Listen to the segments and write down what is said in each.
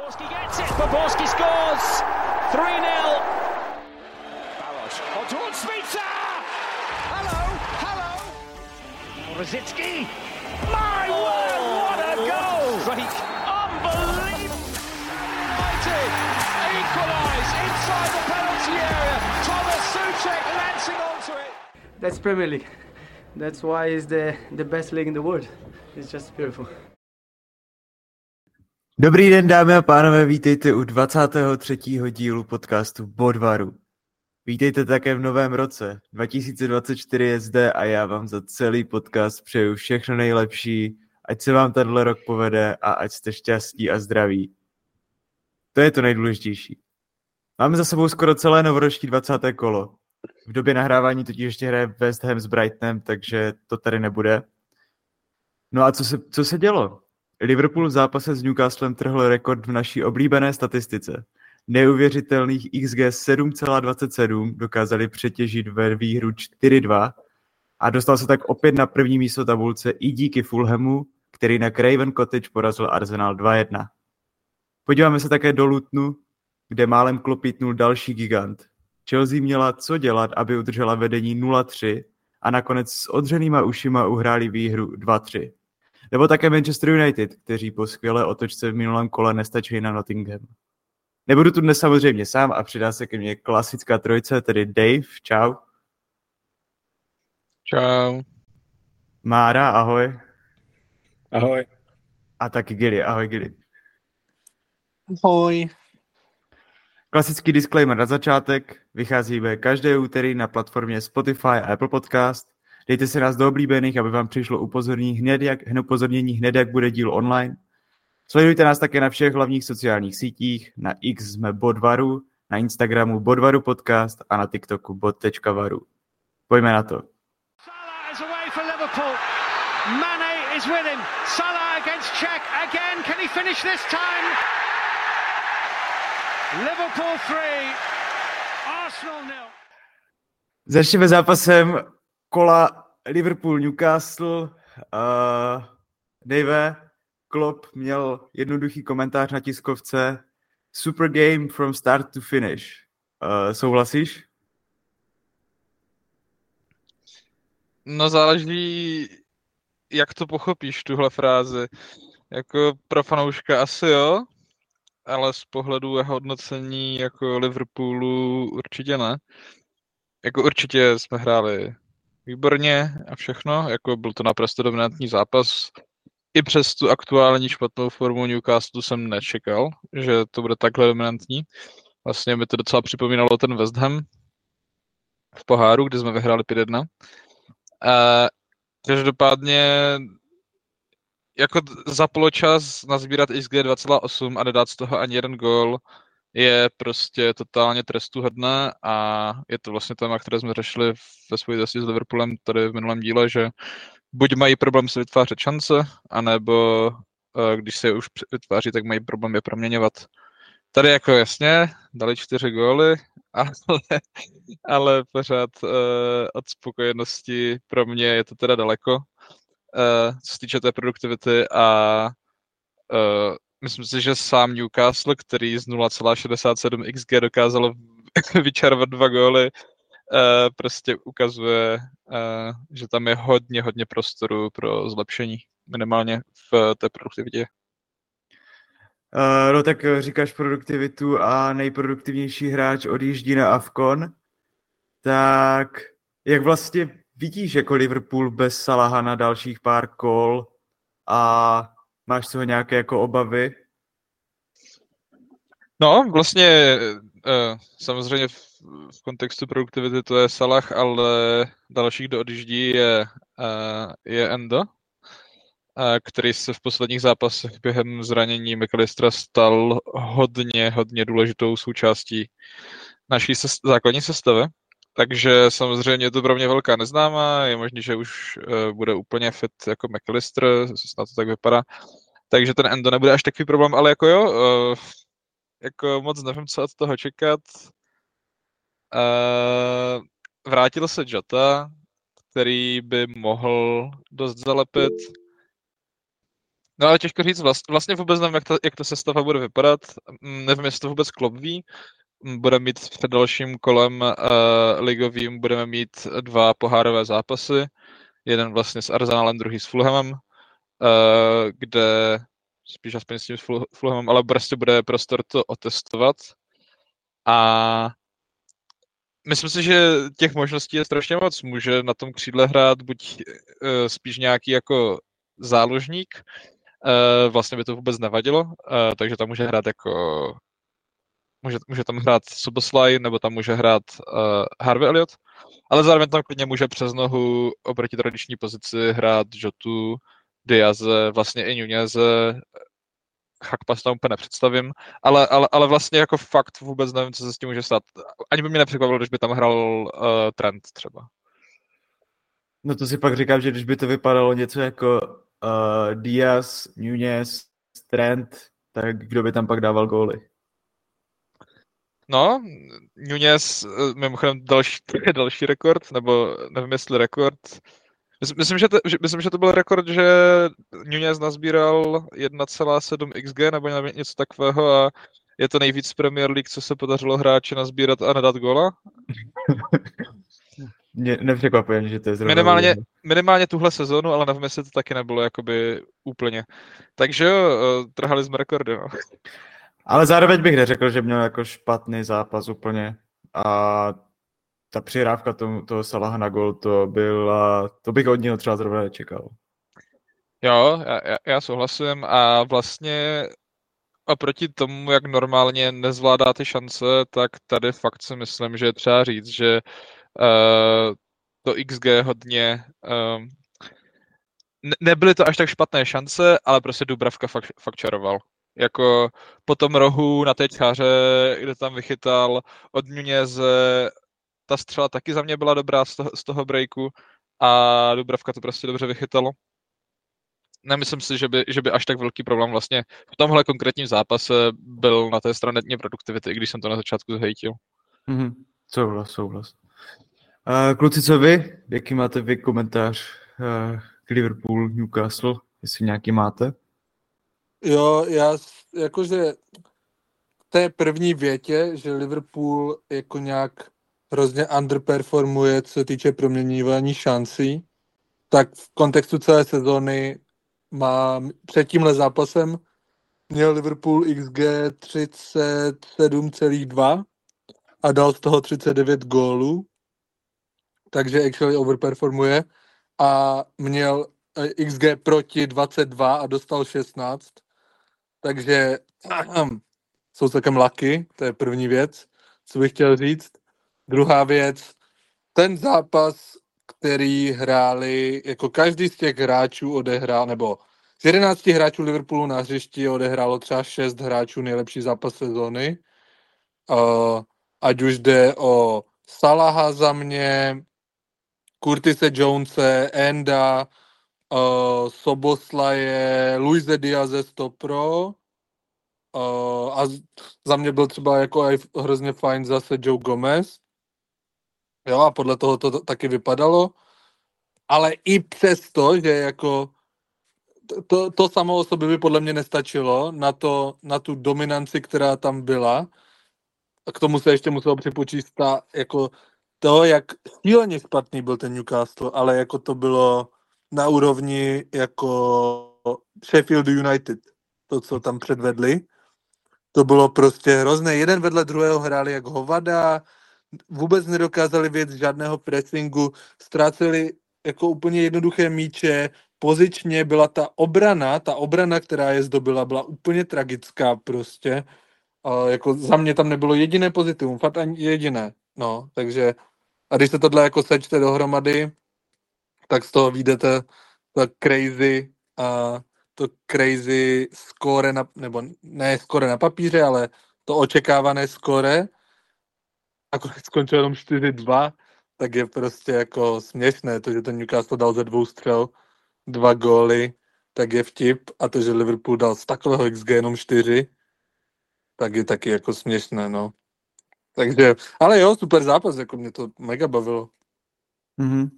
Borski gets it, Borski scores! 3-0. Balos, oh, on towards Spitzer! Hello, hello! Rosicki! My word, what a oh, goal! Strike. Unbelievable! United equalise inside the penalty area. Thomas Suchek lancing onto it. That's Premier League. That's why it's the, the best league in the world. It's just beautiful. Dobrý den, dámy a pánové, vítejte u 23. dílu podcastu Bodvaru. Vítejte také v novém roce. 2024 je zde a já vám za celý podcast přeju všechno nejlepší, ať se vám tenhle rok povede a ať jste šťastní a zdraví. To je to nejdůležitější. Máme za sebou skoro celé novoroční 20. kolo. V době nahrávání totiž ještě hraje West Ham s Brightonem, takže to tady nebude. No a co se, co se dělo? Liverpool v zápase s Newcastlem trhl rekord v naší oblíbené statistice. Neuvěřitelných XG 7,27 dokázali přetěžit ve výhru 4-2 a dostal se tak opět na první místo tabulce i díky Fulhamu, který na Craven Cottage porazil Arsenal 2-1. Podíváme se také do Lutnu, kde málem klopítnul další gigant. Chelsea měla co dělat, aby udržela vedení 0-3 a nakonec s odřenýma ušima uhráli výhru 2-3. Nebo také Manchester United, kteří po skvělé otočce v minulém kole nestačili na Nottingham. Nebudu tu dnes samozřejmě sám a přidá se ke mně klasická trojice, tedy Dave, čau. Čau. Mára, ahoj. Ahoj. A taky Gilly, ahoj Gilly. Ahoj. Klasický disclaimer na začátek. Vycházíme každé úterý na platformě Spotify a Apple Podcast. Dejte si nás do oblíbených, aby vám přišlo upozornění hned, jak, hned upozornění hned, jak bude díl online. Sledujte nás také na všech hlavních sociálních sítích. Na X jsme Bodvaru, na Instagramu Bodvaru podcast a na TikToku bod.varu. Pojďme na to. Salah is away for Liverpool. Mane is with him. Salah against Czech again. Can he finish this time? Liverpool 3, Arsenal 0. Začneme zápasem kola Liverpool-Newcastle. Uh, Dave, Klopp měl jednoduchý komentář na tiskovce. Super game from start to finish. Uh, souhlasíš? No záleží, jak to pochopíš, tuhle frázi. Jako pro fanouška asi jo, ale z pohledu jeho hodnocení jako Liverpoolu určitě ne. Jako určitě jsme hráli výborně a všechno, jako byl to naprosto dominantní zápas. I přes tu aktuální špatnou formu Newcastle jsem nečekal, že to bude takhle dominantní. Vlastně mi to docela připomínalo ten West Ham v poháru, kde jsme vyhráli 5-1. A každopádně jako za poločas nazbírat XG 2,8 a nedat z toho ani jeden gol je prostě totálně trestuhodné a je to vlastně téma, které jsme řešili ve spojitosti s Liverpoolem tady v minulém díle, že buď mají problém se vytvářet šance, anebo když se je už vytváří, tak mají problém je proměňovat. Tady jako jasně, dali čtyři góly, ale, ale pořád uh, od spokojenosti pro mě je to teda daleko, uh, co se týče té produktivity a uh, myslím si, že sám Newcastle, který z 0,67 XG dokázal vyčarovat dva góly, uh, prostě ukazuje, uh, že tam je hodně, hodně prostoru pro zlepšení, minimálně v té produktivitě. No tak říkáš produktivitu a nejproduktivnější hráč odjíždí na Avkon, tak jak vlastně vidíš jako Liverpool bez Salaha na dalších pár kol a máš z toho nějaké jako obavy? No, vlastně uh, samozřejmě v, kontextu produktivity to je Salah, ale dalších, kdo odjíždí, je, uh, je Endo, uh, který se v posledních zápasech během zranění McAllistera stal hodně, hodně důležitou součástí naší sest- základní sestavy. Takže samozřejmě je to pro mě velká neznámá, je možné, že už bude úplně fit jako McAllister, snad to tak vypadá. Takže ten Endo nebude až takový problém, ale jako jo, uh, jako moc nevím, co od toho čekat. Uh, vrátil se Jota, který by mohl dost zalepit. No ale těžko říct, vlastně vůbec nevím, jak ta, jak ta sestava bude vypadat. Mm, nevím, jestli to vůbec Klopp ví. Mm, budeme mít před dalším kolem uh, ligovým, budeme mít dva pohárové zápasy. Jeden vlastně s Arsenalem, druhý s Fulhamem, uh, kde spíš aspoň s tím Fulhamem, ale prostě bude prostor to otestovat. A myslím si, že těch možností je strašně moc. Může na tom křídle hrát buď uh, spíš nějaký jako záložník, uh, vlastně by to vůbec nevadilo, uh, takže tam může hrát jako může, může tam hrát Soboslaj, nebo tam může hrát uh, Harvey Elliott, ale zároveň tam klidně může přes nohu oproti tradiční pozici hrát Jotu, Diaze, vlastně i Nuneze, Hakpas tam úplně nepředstavím, ale, ale, ale vlastně jako fakt vůbec nevím, co se s tím může stát. Ani by mě nepřekvapilo, když by tam hrál uh, Trent třeba. No to si pak říkám, že když by to vypadalo něco jako uh, Diaz, Nunez, Trent, tak kdo by tam pak dával góly? No, Nunez, eh, mimochodem další, další rekord, nebo nevím jestli rekord. Myslím, že to, myslím, že to byl rekord, že Nunez nazbíral 1,7 XG nebo něco takového a je to nejvíc Premier League, co se podařilo hráči nazbírat a nedat gola. Mě nepřekvapuje, že to je zrovna minimálně, minimálně tuhle sezonu, ale nevím, jestli to taky nebylo jakoby úplně. Takže jo, eh, trhali jsme rekordy. No. Ale zároveň bych neřekl, že měl jako špatný zápas úplně. A ta přihrávka tomu, toho Salaha na gol, to byla, to bych od něho třeba zrovna nečekal. Jo, já, já souhlasím a vlastně oproti tomu, jak normálně nezvládá ty šance, tak tady fakt si myslím, že je třeba říct, že uh, to XG hodně uh, nebyly to až tak špatné šance, ale prostě Dubravka fakt, fakt čaroval jako po tom rohu na té čáře, kde tam vychytal od z ta střela taky za mě byla dobrá z toho, z toho breaku a Dubravka to prostě dobře vychytalo. Nemyslím si, že by, že by až tak velký problém vlastně v tomhle konkrétním zápase byl na té straně produktivity, i když jsem to na začátku zhejtil. Mm-hmm. Souhlas, souhlas. Uh, kluci, co vy? Jaký máte vy komentář uh, k Liverpool, Newcastle, jestli nějaký máte? Jo, já jakože v té první větě, že Liverpool jako nějak hrozně underperformuje, co se týče proměňování šancí, tak v kontextu celé sezóny má před tímhle zápasem měl Liverpool XG 37,2 a dal z toho 39 gólů, takže actually overperformuje a měl eh, XG proti 22 a dostal 16 takže jsou celkem laky, to je první věc, co bych chtěl říct. Druhá věc, ten zápas, který hráli, jako každý z těch hráčů odehrál, nebo z 11 hráčů Liverpoolu na hřišti odehrálo třeba 6 hráčů nejlepší zápas sezóny. Uh, ať už jde o Salaha za mě, Curtise Jonese, Enda, uh, Soboslaje, Luise Diaze Stopro uh, a za mě byl třeba jako hrozně fajn zase Joe Gomez. Jo, a podle toho to taky vypadalo. Ale i přesto, že jako to, to samo o sobě by podle mě nestačilo na, to, na tu dominanci, která tam byla. A k tomu se ještě muselo připočíst ta, jako to, jak šíleně špatný byl ten Newcastle, ale jako to bylo na úrovni jako Sheffield United, to, co tam předvedli. To bylo prostě hrozné. Jeden vedle druhého hráli jak hovada, vůbec nedokázali věc žádného pressingu, ztráceli jako úplně jednoduché míče, pozičně byla ta obrana, ta obrana, která je zdobila, byla úplně tragická prostě. A jako za mě tam nebylo jediné pozitivum, fakt ani jediné. No, takže a když se tohle jako sečte dohromady, tak z toho vyjdete to crazy a to crazy score, na, nebo ne score na papíře, ale to očekávané score, akorát skončilo jenom 4-2, tak je prostě jako směšné, to, že ten Newcastle dal ze dvou střel dva góly, tak je vtip a to, že Liverpool dal z takového XG jenom 4, tak je taky jako směšné, no. Takže, ale jo, super zápas, jako mě to mega bavilo. Mm-hmm.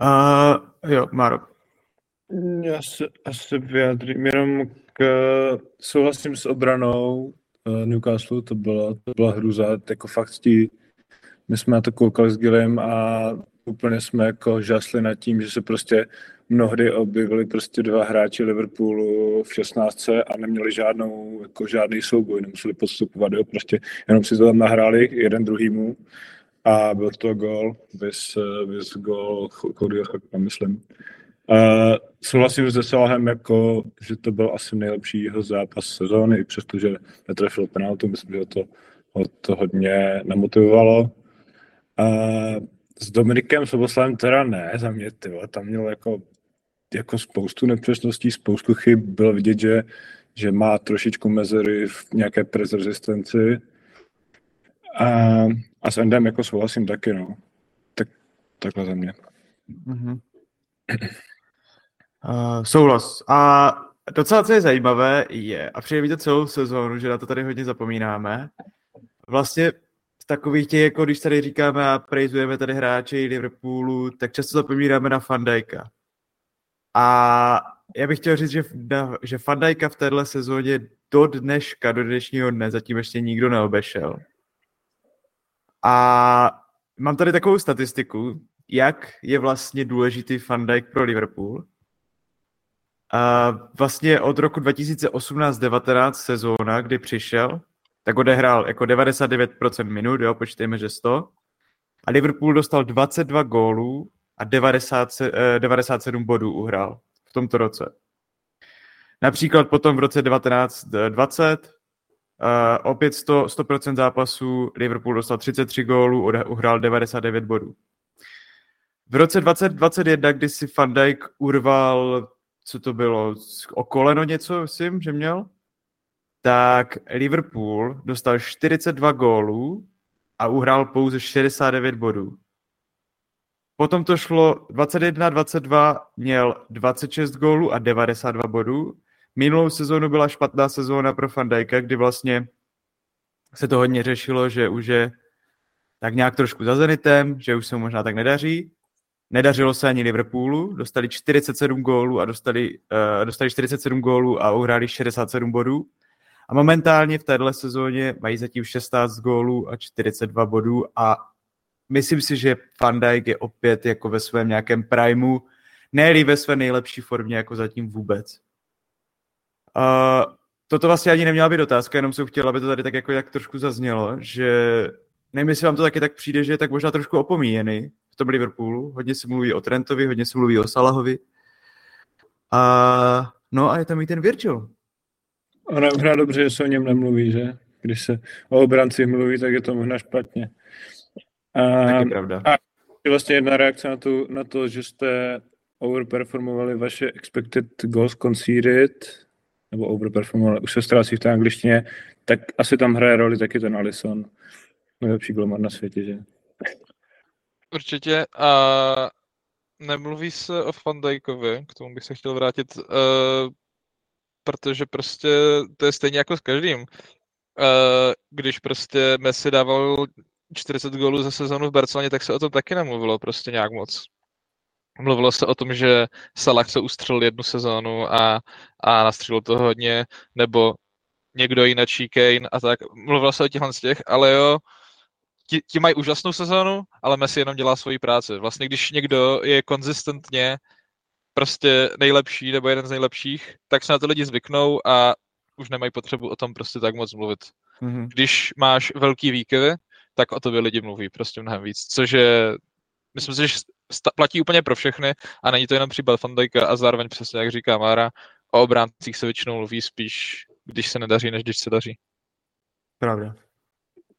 Uh, jo, Marok. Já se asi vyjádřím jenom k, souhlasím s obranou Newcastle, to byla, to byla hruza, jako fakt tí, my jsme na to koukali s Gilem a úplně jsme jako žasli nad tím, že se prostě mnohdy objevili prostě dva hráči Liverpoolu v 16 a neměli žádnou, jako žádný souboj, nemuseli postupovat, jo, prostě jenom si to tam nahráli jeden druhýmu a byl to gol, vys, vys gol Codyho myslím. Uh, souhlasím s Salahem, jako, že to byl asi nejlepší jeho zápas sezóny, i přestože netrefil penaltu, myslím, že to, ho to hodně namotivovalo. Uh, s Dominikem Soboslavem teda ne, za mě, ty tam měl jako, jako spoustu nepřesností, spoustu chyb, bylo vidět, že, že má trošičku mezery v nějaké prezrezistenci. A, a s Endem jako souhlasím taky, no. Tak, takhle za mě. Mm-hmm. Uh, souhlas. A docela, co je zajímavé, je, a přijde to celou sezónu, že na to tady hodně zapomínáme, vlastně takových těch, jako když tady říkáme a prejzujeme tady hráče Liverpoolu, tak často zapomínáme na Fandajka. A já bych chtěl říct, že, že Fandajka v téhle sezóně do dneška, do dnešního dne zatím ještě nikdo neobešel. A mám tady takovou statistiku, jak je vlastně důležitý Fandajk pro Liverpool. A vlastně od roku 2018-19 sezóna, kdy přišel, tak odehrál jako 99% minut, jo, počítejme, že 100. A Liverpool dostal 22 gólů a 90, 97 eh, bodů uhrál v tomto roce. Například potom v roce 1920 uh, eh, opět 100, 100% zápasů Liverpool dostal 33 gólů, uhrál 99 bodů. V roce 2021, kdy si Van Dijk urval, co to bylo, o koleno něco, myslím, že měl, tak Liverpool dostal 42 gólů a uhrál pouze 69 bodů. Potom to šlo 21-22, měl 26 gólů a 92 bodů. Minulou sezónu byla špatná sezóna pro Fandajka, kdy vlastně se to hodně řešilo, že už je tak nějak trošku za Zenitem, že už se možná tak nedaří. Nedařilo se ani Liverpoolu, dostali 47 gólů a dostali, uh, dostali 47 gólů a uhráli 67 bodů. A momentálně v téhle sezóně mají zatím 16 gólů a 42 bodů a myslím si, že Van Dijk je opět jako ve svém nějakém primu, ne ve své nejlepší formě jako zatím vůbec. Uh, toto vlastně ani neměla být otázka, jenom jsem chtěl, aby to tady tak jako tak trošku zaznělo, že nevím, jestli vám to taky tak přijde, že je tak možná trošku opomíjený v tom Liverpoolu. Hodně se mluví o Trentovi, hodně se mluví o Salahovi. A no a je tam i ten Virgil. Ona hra dobře, že se o něm nemluví, že? Když se o obranci mluví, tak je to možná špatně. A, tak je pravda. A vlastně jedna reakce na, tu, na to, že jste overperformovali vaše expected goals conceded, nebo overperformovali, už se ztrácí v té angličtině, tak asi tam hraje roli taky ten Alisson. Nejlepší golman na světě, že? Určitě. A nemluví se o Van Dijkovi, k tomu bych se chtěl vrátit. Uh, protože prostě to je stejně jako s každým. Uh, když prostě Messi dával 40 gólů za sezonu v Barceloně, tak se o tom taky nemluvilo prostě nějak moc. Mluvilo se o tom, že Salah se ustřelil jednu sezónu a, a nastřelil to hodně, nebo někdo jiný, Kane a tak. Mluvilo se o těchhle z těch, ale jo, ti, ti mají úžasnou sezónu, ale Messi jenom dělá svoji práci. Vlastně když někdo je konzistentně prostě nejlepší nebo jeden z nejlepších, tak se na to lidi zvyknou a už nemají potřebu o tom prostě tak moc mluvit. Mm-hmm. Když máš velký výkyvy, tak o tobě lidi mluví prostě mnohem víc, což je, myslím si, že platí úplně pro všechny a není to jenom případ Fandajka a zároveň přesně, jak říká Mára, o obráncích se většinou mluví spíš, když se nedaří, než když se daří. Pravda.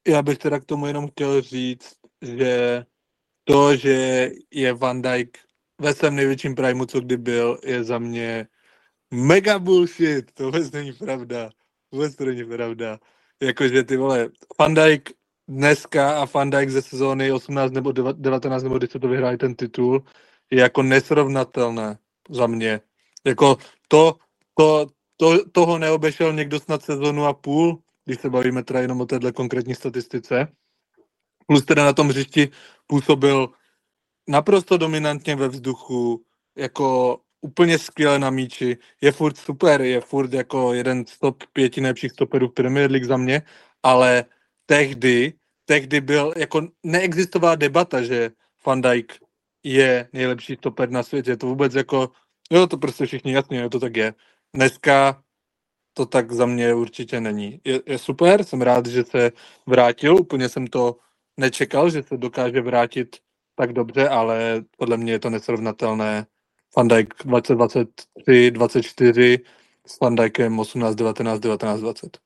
Já bych teda k tomu jenom chtěl říct, že to, že je Van Dijk ve svém největším primu, co kdy byl, je za mě mega bullshit. To vůbec není pravda. Vůbec to není pravda. Jakože ty vole, Van Dijk dneska a Van Dijk ze sezóny 18 nebo 19, nebo když se to vyhráli ten titul, je jako nesrovnatelné za mě. Jako to, to, to, toho neobešel někdo snad sezónu a půl, když se bavíme teda jenom o téhle konkrétní statistice. Plus teda na tom hřišti působil naprosto dominantně ve vzduchu, jako úplně skvěle na míči, je furt super, je furt jako jeden z top pěti nejlepších stoperů Premier League za mě, ale tehdy, tehdy byl, jako neexistovala debata, že Van Dijk je nejlepší stoper na světě, to vůbec jako, jo, to prostě všichni jasně, jo, to tak je. Dneska to tak za mě určitě není. Je, je super, jsem rád, že se vrátil, úplně jsem to nečekal, že se dokáže vrátit tak dobře, ale podle mě je to nesrovnatelné. Van Dijk 2023, 24 s Van Dijkem 18, 19, 19, 20.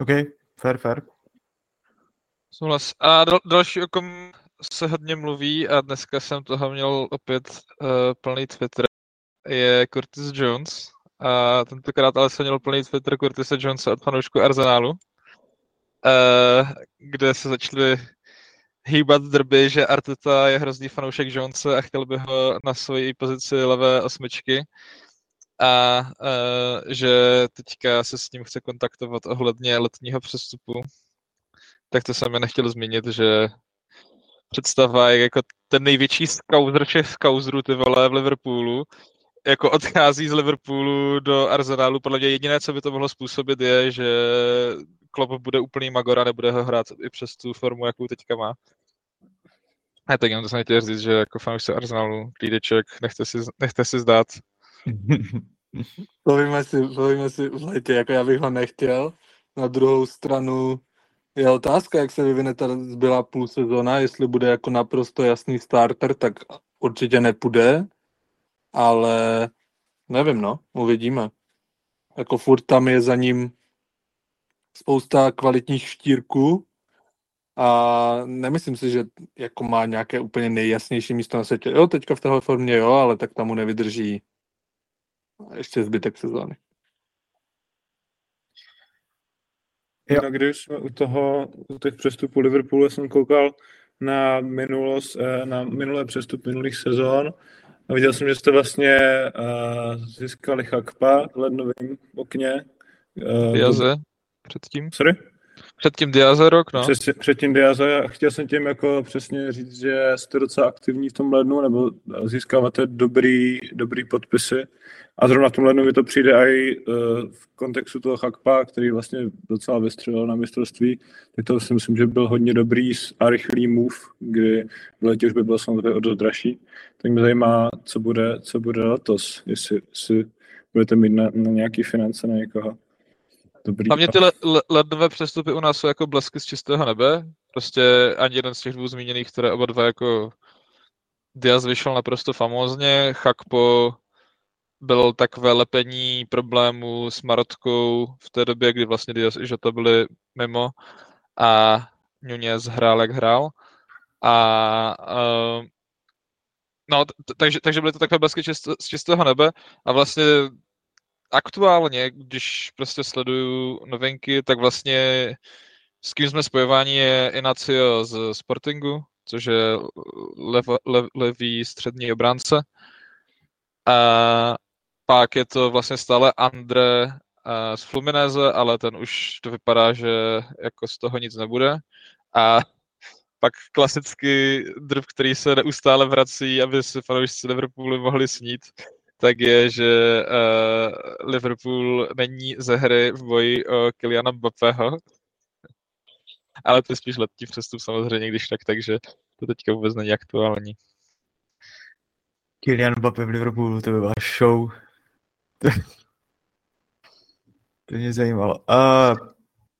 OK, fair, fair. Souhlas. A dal, další, o kom se hodně mluví a dneska jsem toho měl opět uh, plný Twitter, je Curtis Jones. A tentokrát ale jsem měl plný Twitter Curtise Jonesa od fanoušku Arsenálu, uh, kde se začaly hýbat drby, že Arteta je hrozný fanoušek Jonesa a chtěl by ho na svoji pozici levé osmičky a uh, že teďka se s ním chce kontaktovat ohledně letního přestupu. Tak to jsem je nechtěl zmínit, že představa je jako ten největší skauzer všech skauzerů ty vole v Liverpoolu, jako odchází z Liverpoolu do Arsenalu, podle mě jediné, co by to mohlo způsobit, je, že Klopp bude úplný magor a nebude ho hrát i přes tu formu, jakou teďka má. A tak jenom to jsem chtěl říct, že jako fanoušce Arsenalu, klídeček, nechte si, nechte si zdát. Povíme si, povíme si v létě, jako já bych ho nechtěl. Na druhou stranu je otázka, jak se vyvine ta zbylá půl sezona, jestli bude jako naprosto jasný starter, tak určitě nepůjde, ale nevím, no, uvidíme. Jako furt tam je za ním spousta kvalitních štírků a nemyslím si, že jako má nějaké úplně nejjasnější místo na světě. Jo, teďka v téhle formě jo, ale tak tam mu nevydrží ještě zbytek sezóny. Jo. No, když jsme u toho, u těch přestupů Liverpoolu, jsem koukal na, minulost, eh, na minulé přestup minulých sezón a viděl jsem, že jste vlastně uh, získali Chakpa v lednovém okně. Uh, Diaze předtím. Sorry? Předtím Diaze rok, no. Přes, předtím Diaze chtěl jsem tím jako přesně říct, že jste docela aktivní v tom lednu, nebo získáváte dobrý, dobrý podpisy. A zrovna v tom lednu mi to přijde i uh, v kontextu toho Chakpa, který vlastně docela vystřelil na mistrovství, tak to si myslím, že byl hodně dobrý a rychlý move, kdy v letě už by bylo samozřejmě o dost dražší. Tak mě zajímá, co bude, co bude letos, jestli, jestli budete mít na, na nějaký finance na někoho. Dobrý. Hlavně ty le- le- lednové přestupy u nás jsou jako blesky z čistého nebe. Prostě ani jeden z těch dvou zmíněných, které oba dva jako Diaz vyšel naprosto famózně, Chakpo byl takové lepení problémů s Marotkou v té době, kdy vlastně Diaz i Žota byli mimo a Nunez hrál, jak hrál. A uh, no, takže, takže byly to takové blesky čist, z čistého nebe a vlastně aktuálně, když prostě sleduju novinky, tak vlastně s kým jsme spojováni je Inacio z Sportingu, což je lev, lev, levý střední obránce. A pak je to vlastně stále Andre z Fluminese, ale ten už to vypadá, že jako z toho nic nebude. A pak klasicky drb, který se neustále vrací, aby se fanoušci Liverpoolu mohli snít, tak je, že uh, Liverpool není ze hry v boji o Kyliana Mbappého. Ale to je spíš letní přestup samozřejmě, když tak, takže to teďka vůbec není aktuální. Kylian Mbappé v Liverpoolu, to by byla show. To, to mě zajímalo. Uh,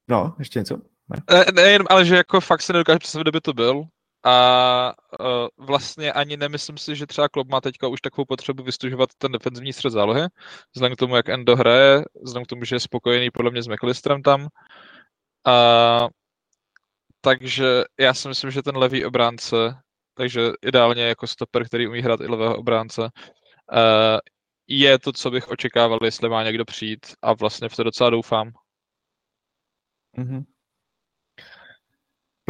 no, ještě něco? Ne? Ne, nejen, ale že jako fakt se nedokáže představit, kde by to byl. A uh, vlastně ani nemyslím si, že třeba klub má teďka už takovou potřebu vystužovat ten defenzivní střed zálohy, vzhledem k tomu, jak Endo hraje, vzhledem k tomu, že je spokojený podle mě s McAllisterem tam. A, takže já si myslím, že ten levý obránce, takže ideálně jako stoper, který umí hrát i levého obránce, uh, je to, co bych očekával, jestli má někdo přijít a vlastně v to docela doufám. Mm-hmm.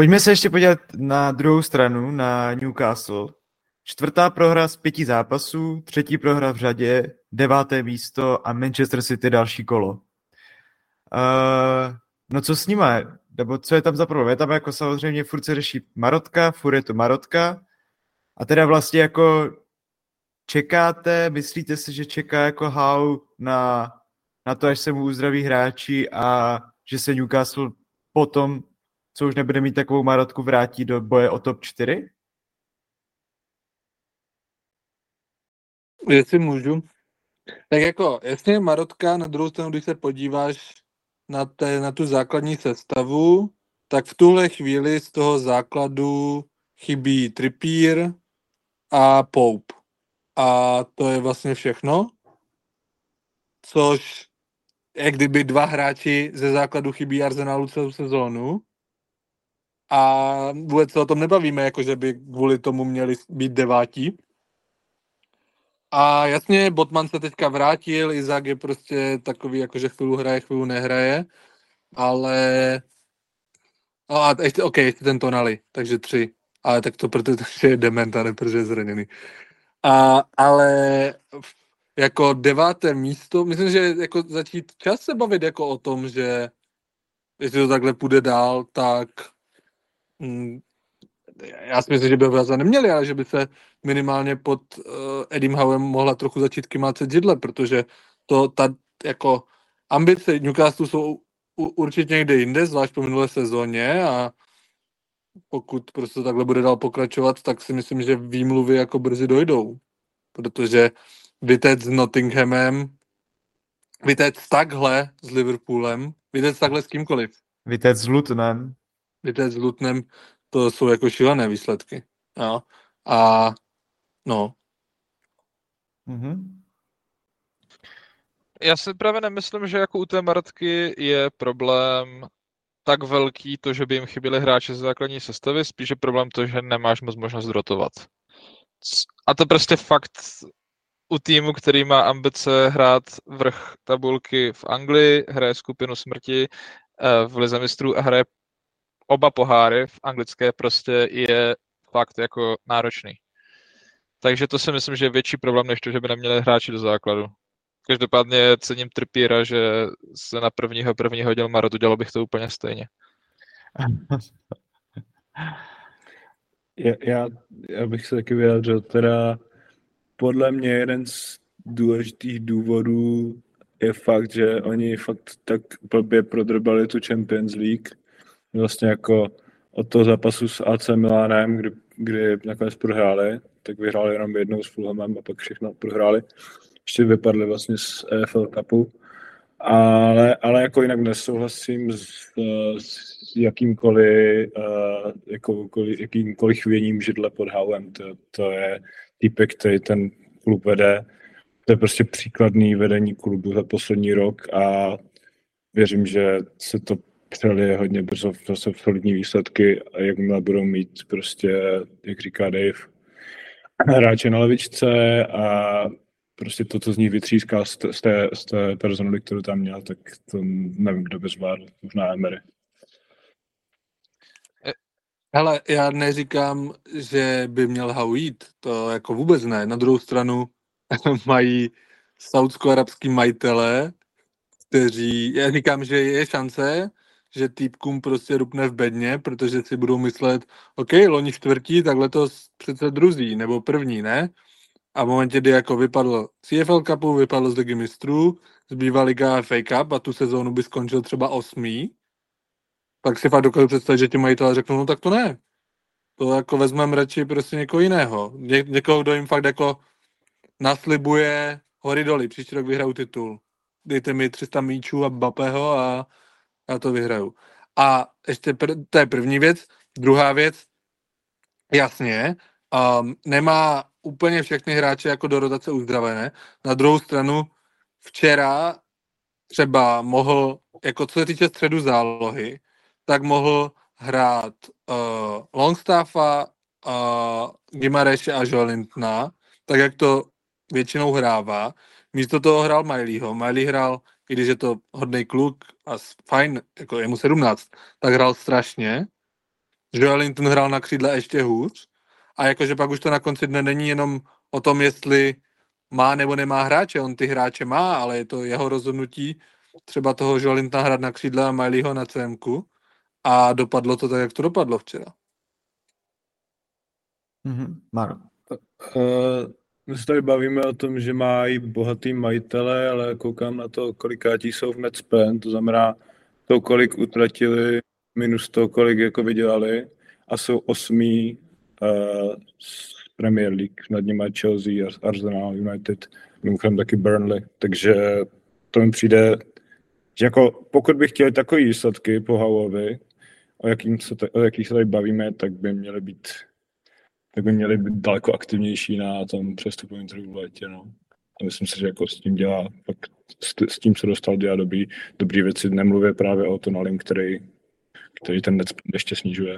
Pojďme se ještě podívat na druhou stranu, na Newcastle. Čtvrtá prohra z pěti zápasů, třetí prohra v řadě, deváté místo a Manchester City další kolo. Uh, no co s nima? Nebo co je tam za problém? Je tam jako samozřejmě furt se řeší Marotka, furt je to Marotka a teda vlastně jako čekáte, myslíte si, že čeká jako how na, na to, až se mu uzdraví hráči a že se Newcastle potom, co už nebude mít takovou marotku, vrátí do boje o top 4? Jestli můžu. Tak jako, jasně Marotka, na druhou stranu, když se podíváš na, té, na tu základní sestavu, tak v tuhle chvíli z toho základu chybí Trippier a Pope. A to je vlastně všechno. Což je kdyby dva hráči ze základu chybí Arsenalu celou sezónu. A vůbec se o tom nebavíme, jako že by kvůli tomu měli být devátí. A jasně, Botman se teďka vrátil, Izák je prostě takový, jako že chvíli hraje, chvíli nehraje, ale... No a ještě, OK, ještě ten Tonali, takže tři. Ale tak to protože je dement a ne protože je zraněný. A, ale jako deváté místo, myslím, že jako začít čas se bavit jako o tom, že jestli to takhle půjde dál, tak já si myslím, že by ho neměli, ale že by se minimálně pod uh, Edim Howem mohla trochu začít kymácet židle, protože to ta jako ambice Newcastle jsou u, určitě někde jinde, zvlášť po minulé sezóně a pokud prostě takhle bude dál pokračovat, tak si myslím, že výmluvy jako brzy dojdou. Protože vytec s Nottinghamem, vytec takhle s Liverpoolem, vytec takhle s kýmkoliv. Vytec s Lutnem. Vytec s Lutnem, to jsou jako šílené výsledky. Jo. A no. Mm-hmm. Já si právě nemyslím, že jako u té Martky je problém tak velký to, že by jim chyběli hráči z základní sestavy, spíše problém to, že nemáš moc možnost rotovat. A to prostě fakt u týmu, který má ambice hrát vrch tabulky v Anglii, hraje skupinu smrti eh, v Lize mistrů a hraje oba poháry v anglické prostě je fakt jako náročný. Takže to si myslím, že je větší problém, než to, že by neměli hráči do základu. Každopádně cením Trpíra, že se na prvního prvního hodil Marot, udělal bych to úplně stejně. já, já, já bych se taky vyjádřil, teda podle mě jeden z důležitých důvodů je fakt, že oni fakt tak blbě prodrbali tu Champions League, vlastně jako od toho zápasu s AC Milánem, kdy, kdy nakonec prohráli, tak vyhráli jenom jednou s Fulhamem a pak všechno prohráli. Ještě vypadli vlastně z EFL Cupu. Ale, ale jako jinak nesouhlasím s, s jakýmkoliv, uh, jakoukoliv, jakýmkoliv chvěním židle pod Howem. To, to je týpek, který ten klub vede. To je prostě příkladný vedení klubu za poslední rok a věřím, že se to přeli hodně brzo zase solidní výsledky a jakmile budou mít prostě, jak říká Dave, hráče na levičce a prostě to, co z nich vytříská z té, z té, z té personaly, kterou tam měl, tak to nevím, kdo by zvládl, možná Emery. Hele, já neříkám, že by měl Hau jít, to jako vůbec ne. Na druhou stranu mají saudsko-arabský majitele, kteří, já říkám, že je šance, že týpkům prostě rupne v bedně, protože si budou myslet, OK, loni čtvrtí, tak letos přece druzí, nebo první, ne? A v momentě, kdy jako vypadl CFL Cupu, vypadl z Ligy mistrů, zbývá Liga FA Cup a tu sezónu by skončil třeba osmý, pak si fakt dokážu představit, že ti majitelé řeknou, no tak to ne. To jako vezmeme radši prostě někoho jiného. Ně, někoho, kdo jim fakt jako naslibuje hory doly, příští rok vyhraju titul. Dejte mi 300 míčů a Bapeho a já to vyhraju. A ještě pr- to je první věc. Druhá věc, jasně, um, nemá úplně všechny hráče jako do rotace uzdravené. Na druhou stranu včera třeba mohl, jako co se týče středu zálohy, tak mohl hrát uh, Longstaffa, uh, Gimareše a Jolintna, tak jak to většinou hrává. Místo toho hrál Mileyho. Miley hrál, i když je to hodný kluk a fajn, jako je mu 17, tak hrál strašně. Joelinton hrál na křídle ještě hůř. A jakože pak už to na konci dne není jenom o tom, jestli má nebo nemá hráče. On ty hráče má, ale je to jeho rozhodnutí třeba toho Joelintona hrát na křídle a Mileyho na CMku a dopadlo to tak, jak to dopadlo včera. Mm-hmm. Maro. Uh, My se tady bavíme o tom, že mají bohatý majitele, ale koukám na to, kolikátí jsou v net spend, to znamená to, kolik utratili minus to, kolik jako vydělali a jsou osmý uh, z Premier League, nad nimi Chelsea, Arsenal, United, mimochodem taky Burnley, takže to mi přijde, že jako pokud bych chtěl takové výsledky po Howovi, o, jakým se, o jakých se tady bavíme, tak by měly být tak by měli být daleko aktivnější na tom přestupovém trhu v létě. No. A myslím si, že jako s tím dělá, fakt s, tím, co dostal, dělá dobrý, dobrý věci. Nemluvě právě o Tonalim, který, který ten ještě snižuje.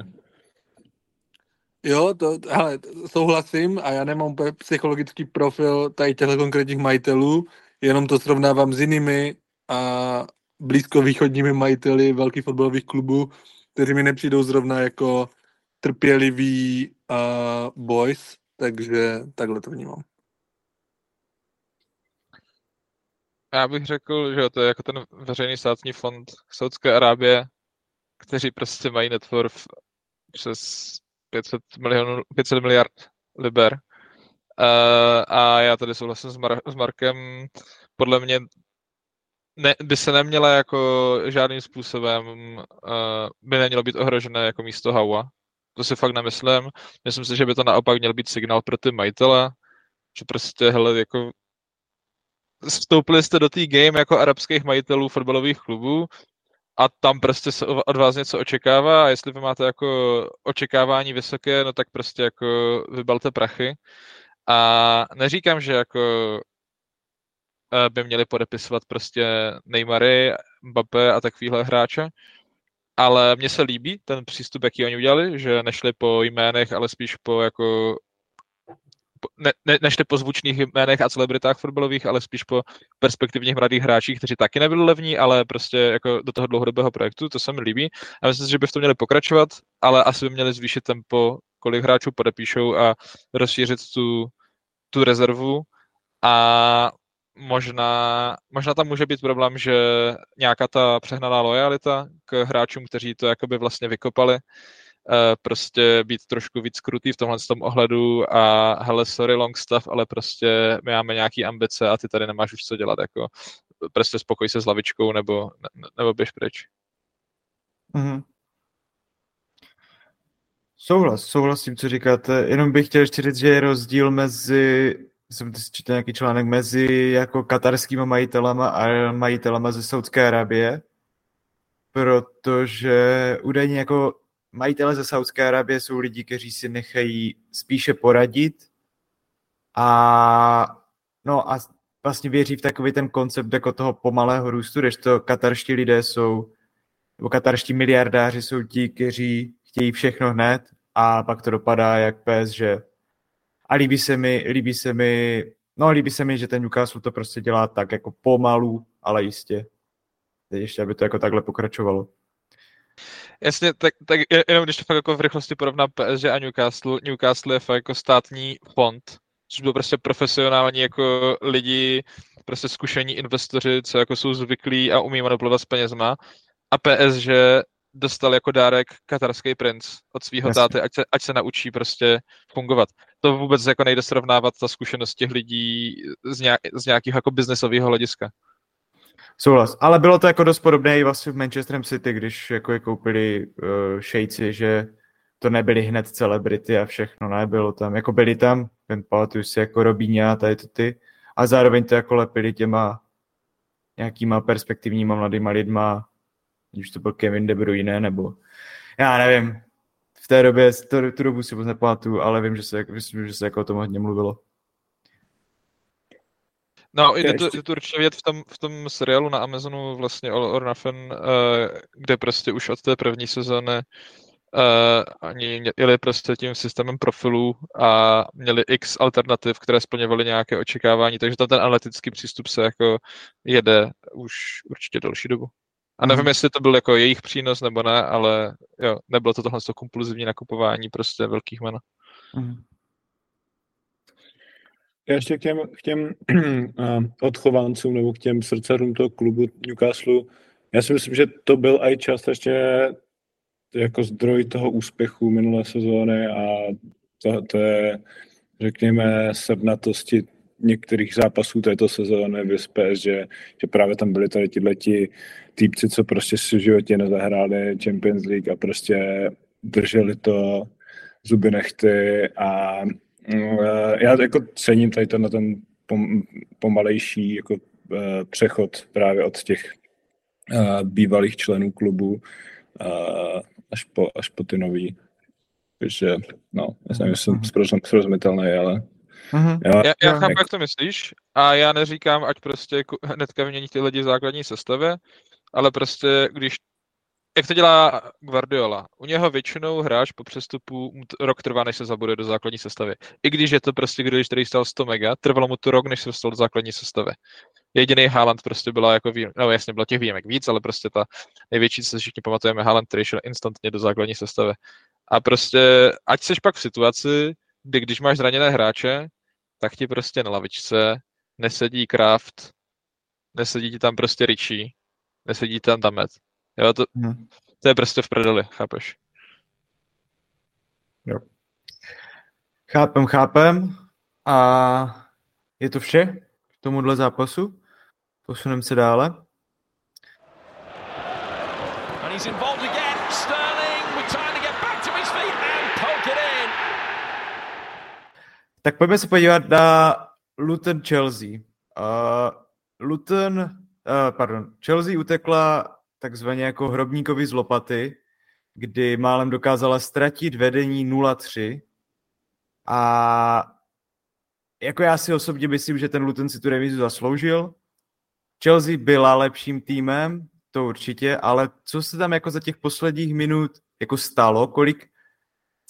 Jo, to, hele, souhlasím a já nemám psychologický profil tady těchto konkrétních majitelů, jenom to srovnávám s jinými a blízkovýchodními majiteli velkých fotbalových klubů, kteří mi nepřijdou zrovna jako trpěliví uh, boys, takže takhle to vnímám. Já bych řekl, že to je jako ten veřejný státní fond Saudské Arábie, kteří prostě mají network přes 500, milionů, 500 miliard liber. Uh, a já tady souhlasím s, Mar- s Markem. Podle mě ne, by se neměla jako žádným způsobem, uh, by nemělo být ohrožené jako místo Hawa. To si fakt nemyslím. Myslím si, že by to naopak měl být signál pro ty majitele, že prostě, hele, jako vstoupili jste do té game jako arabských majitelů fotbalových klubů a tam prostě se od vás něco očekává a jestli vy máte jako očekávání vysoké, no tak prostě jako vybalte prachy. A neříkám, že jako eh, by měli podepisovat prostě Neymary, Mbappé a takovýhle hráče, ale mně se líbí ten přístup, jaký oni udělali, že nešli po jménech, ale spíš po jako ne, ne, nešli po zvučných jménech a celebritách fotbalových, ale spíš po perspektivních mladých hráčích, kteří taky nebyli levní, ale prostě jako do toho dlouhodobého projektu, to se mi líbí. A myslím si, že by v tom měli pokračovat, ale asi by měli zvýšit tempo, kolik hráčů podepíšou a rozšířit tu, tu rezervu. A možná, možná tam může být problém, že nějaká ta přehnaná lojalita k hráčům, kteří to jakoby vlastně vykopali, eh, prostě být trošku víc krutý v tomhle tom ohledu a hele, sorry long stuff, ale prostě my máme nějaký ambice a ty tady nemáš už co dělat, jako prostě spokoj se s lavičkou nebo, nebo běž pryč. Mm-hmm. Souhlas, souhlas s tím, co říkáte. Jenom bych chtěl ještě říct, že je rozdíl mezi jsem četl nějaký článek mezi jako katarskými majitelama a majitelama ze Saudské Arabie, protože údajně jako majitele ze Saudské Arabie jsou lidi, kteří si nechají spíše poradit a no a vlastně věří v takový ten koncept jako toho pomalého růstu, když to katarští lidé jsou, nebo katarští miliardáři jsou ti, kteří chtějí všechno hned a pak to dopadá jak pes, že a líbí se mi, líbí se mi, no líbí se mi, že ten Newcastle to prostě dělá tak jako pomalu, ale jistě. Ještě, aby to jako takhle pokračovalo. Jasně, tak, tak jenom když to fakt jako v rychlosti porovnám PSG a Newcastle, Newcastle je fakt jako státní fond, což byl prostě profesionální jako lidi, prostě zkušení investoři, co jako jsou zvyklí a umí manipulovat s penězma. A PSG dostal jako dárek katarský princ od svého táty, ať se, ať se naučí prostě fungovat. To vůbec jako nejde srovnávat ta zkušenost těch lidí z, nějak, z nějakého jako biznesového hlediska. Souhlas. Ale bylo to jako dost podobné i vlastně v Manchester City, když jako je koupili uh, šejci, že to nebyly hned celebrity a všechno, ne, bylo tam, jako byli tam, ten pamatuju si jako Robíňa a tady to ty, a zároveň to jako lepili těma nějakýma perspektivníma mladýma lidma, když to byl Kevin De Bruyne, nebo já nevím, v té době, to, tu dobu si moc nepamatuju, ale vím, že se, myslím, že se jako o tom hodně mluvilo. No, je to, je to určitě vědět v tom, v tom seriálu na Amazonu vlastně All or Nothing, uh, kde prostě už od té první sezóny uh, oni jeli prostě tím systémem profilů a měli x alternativ, které splňovaly nějaké očekávání, takže tam ten analytický přístup se jako jede už určitě další dobu. A nevím, mm. jestli to byl jako jejich přínos nebo ne, ale jo, nebylo to tohle to kompulzivní nakupování prostě velkých jmen. Mm. Já ještě k těm, k těm odchovancům nebo k těm srdcařům toho klubu Newcastle, já si myslím, že to byl i částečně jako zdroj toho úspěchu minulé sezóny a to, to je řekněme, sednatosti některých zápasů této sezóny v PSG, že právě tam byli tady ti týpci, co prostě si v životě nezahráli Champions League a prostě drželi to zuby nechty a uh, já jako cením tady to na ten pom, pomalejší jako, uh, přechod právě od těch uh, bývalých členů klubu až, po, až po ty nový. Takže, no, já jsem, že jsem srozumitelný, ale Mm-hmm. Jo, já, já chápu, jak to myslíš a já neříkám, ať prostě hnedka vymění ty lidi v základní sestavě, ale prostě když jak to dělá Guardiola. U něho většinou hráč po přestupu rok trvá, než se zabude do základní sestavy. I když je to prostě když který stal 100 mega, trvalo mu to rok, než se dostal do základní sestavy. Jediný Haaland prostě byla jako výjim, no jasně bylo těch výjimek víc, ale prostě ta největší, co se všichni pamatujeme, Haaland, který šel instantně do základní sestavy. A prostě, ať seš pak v situaci, kdy když máš zraněné hráče, tak ti prostě na lavičce nesedí Kraft, nesedí ti tam prostě Richie, nesedí tam Damet. Jo, to, hmm. to je prostě v prdeli, chápeš? Jo. Chápem, chápem. A je to vše k tomuhle zápasu? Posuneme se dále. And he's involved again. Sterling with time to get back to his feet and poke it in. Tak pojďme se podívat na Luton Chelsea. Uh, Luton, uh, pardon, Chelsea utekla takzvaně jako hrobníkovi z lopaty, kdy málem dokázala ztratit vedení 0-3 a jako já si osobně myslím, že ten Luton si tu remizu zasloužil. Chelsea byla lepším týmem, to určitě, ale co se tam jako za těch posledních minut jako stalo, kolik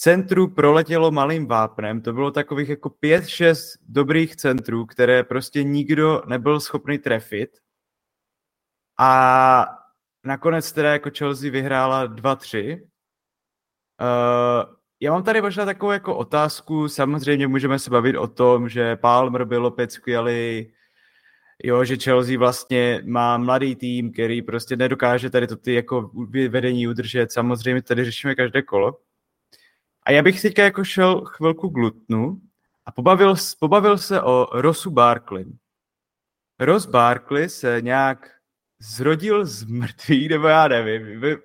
centrů proletělo malým vápnem, to bylo takových jako pět, šest dobrých centrů, které prostě nikdo nebyl schopný trefit. A nakonec teda jako Chelsea vyhrála 2-3. Uh, eh, já mám tady možná takovou jako otázku, samozřejmě můžeme se bavit o tom, že Palmer byl opět skvělý, jo, že Chelsea vlastně má mladý tým, který prostě nedokáže tady to ty jako vedení udržet, samozřejmě tady řešíme každé kolo. A já bych teďka jako šel chvilku k Lutnu a pobavil, pobavil se o Rosu Barkley. Ross Barkley se nějak zrodil z mrtvých, nebo já nevím. Uh,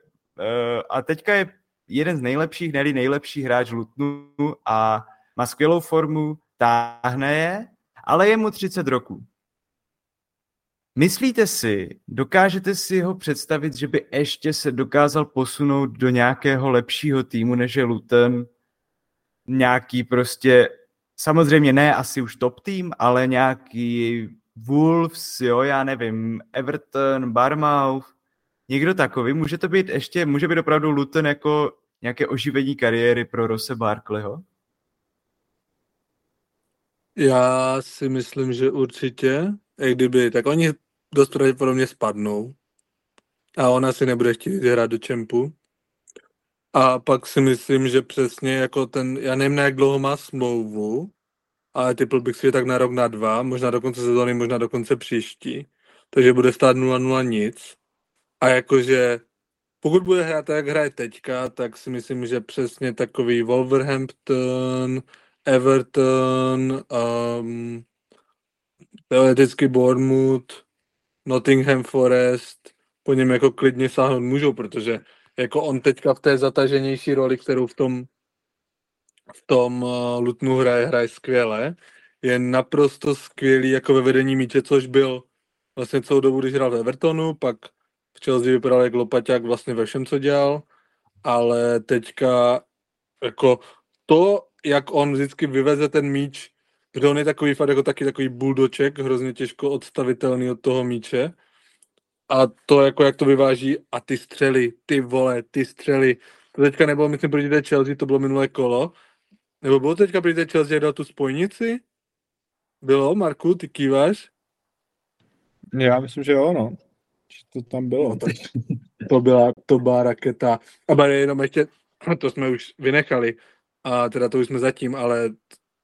a teďka je jeden z nejlepších, ne nejlepší hráč Lutnu a má skvělou formu, táhne je, ale je mu 30 roků. Myslíte si, dokážete si ho představit, že by ještě se dokázal posunout do nějakého lepšího týmu, než je Luton? Nějaký prostě, samozřejmě ne asi už top tým, ale nějaký Wolves, jo, já nevím, Everton, Barmouth, někdo takový, může to být ještě, může být opravdu Luton jako nějaké oživení kariéry pro Rose Barkleyho? Já si myslím, že určitě, i kdyby, tak oni dost pravděpodobně spadnou a ona si nebude chtít hrát do čempu. A pak si myslím, že přesně jako ten, já nevím, jak dlouho má smlouvu, ale typl bych si, že tak na rok, na dva, možná do konce sezóny, možná do konce příští. Takže bude stát 0-0 nic. A jakože pokud bude hrát tak, jak hraje teďka, tak si myslím, že přesně takový Wolverhampton, Everton, um, teoreticky Bournemouth, Nottingham Forest, po něm jako klidně sáhnout můžou, protože jako on teďka v té zataženější roli, kterou v tom v tom uh, Lutnu hraje, hraje skvěle. Je naprosto skvělý jako ve vedení míče, což byl vlastně celou dobu, když hrál v Evertonu, pak v Chelsea vypadal jak lopaťák vlastně ve všem, co dělal, ale teďka jako to, jak on vždycky vyveze ten míč, protože on je takový fakt jako taky takový buldoček, hrozně těžko odstavitelný od toho míče. A to, jako jak to vyváží, a ty střely, ty vole, ty střely. To teďka nebylo, myslím, proti Chelsea, to bylo minulé kolo, nebo bylo teďka prý Chelsea dal tu spojnici? Bylo, Marku, ty kýváš? Já myslím, že jo, no. Že to tam bylo. No, tak to byla, to byla raketa. A bude jenom ještě, to jsme už vynechali, a teda to už jsme zatím, ale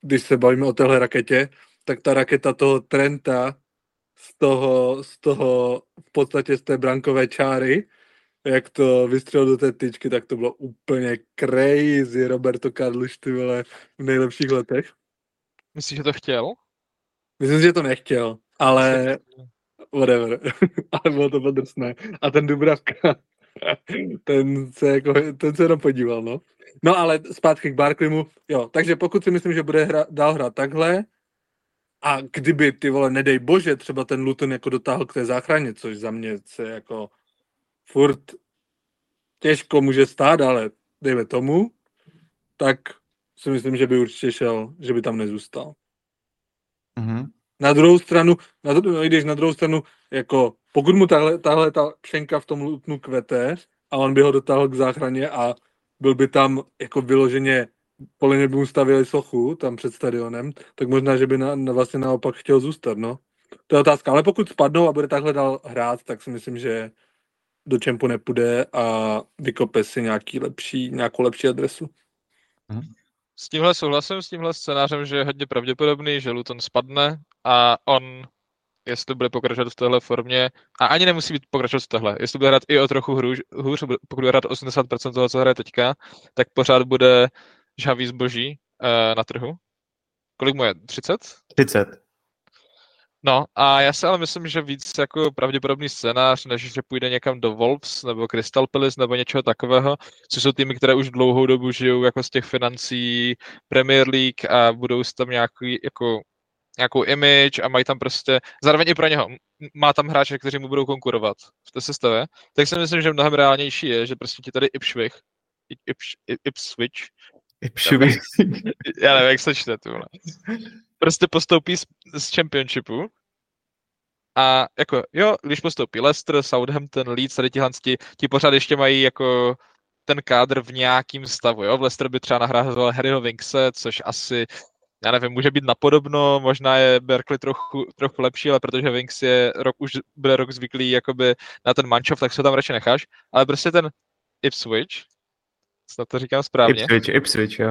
když se bavíme o téhle raketě, tak ta raketa toho Trenta z toho, z toho v podstatě z té brankové čáry, jak to vystřelil do té tyčky, tak to bylo úplně crazy. Roberto Carlos, ty vole, v nejlepších letech. Myslíš, že to chtěl? Myslím, že to nechtěl, ale whatever. ale bylo to podrsné. A ten Dubravka, ten se, jako, ten se jenom podíval, no. No ale zpátky k Barkleymu, jo, takže pokud si myslím, že bude hra, dál hrát takhle, a kdyby, ty vole, nedej bože, třeba ten Luton jako dotáhl k té záchraně, což za mě se jako furt těžko může stát, ale dejme tomu, tak si myslím, že by určitě šel, že by tam nezůstal. Mhm. Na druhou stranu, na, no, i když na druhou stranu, jako pokud mu tahle, tahle ta pšenka v tom Lutnu kvete a on by ho dotáhl k záchraně a byl by tam jako vyloženě podle mě by mu stavili sochu tam před stadionem, tak možná, že by na, na, vlastně naopak chtěl zůstat, no. To je otázka, ale pokud spadnou a bude takhle dál hrát, tak si myslím, že do čempu nepůjde a vykope si nějaký lepší, nějakou lepší adresu. S tímhle souhlasím, s tímhle scénářem, že je hodně pravděpodobný, že Luton spadne a on, jestli bude pokračovat v téhle formě, a ani nemusí být pokračovat v téhle, jestli bude hrát i o trochu hůř, hůř pokud bude hrát 80% toho, co hraje teďka, tak pořád bude žhavý zboží uh, na trhu. Kolik mu je? 30? 30. No a já si ale myslím, že víc jako pravděpodobný scénář, než že půjde někam do Wolves nebo Crystal Palace nebo něčeho takového, což jsou týmy, které už dlouhou dobu žijou jako z těch financí Premier League a budou tam nějaký, jako, nějakou image a mají tam prostě, zároveň i pro něho, má tam hráče, kteří mu budou konkurovat v té sestavě, tak si myslím, že mnohem reálnější je, že prostě ti tady Ipswich, Ips, Ipswich, Ipswich. já nevím, jak se čte, tu, prostě postoupí z, z Championshipu a jako, jo, když postoupí Leicester, Southampton, Leeds, tady tihle ti, ti pořád ještě mají jako ten kádr v nějakým stavu, jo. V Leicester by třeba nahrázel Harryho Winkse, což asi, já nevím, může být napodobno, možná je Berkeley trochu, trochu lepší, ale protože Winks je rok, už bude rok zvyklý jakoby na ten mančov, tak se ho tam radši necháš, ale prostě ten Ipswich, snad to říkám správně, Ipswich, Ipswich, jo.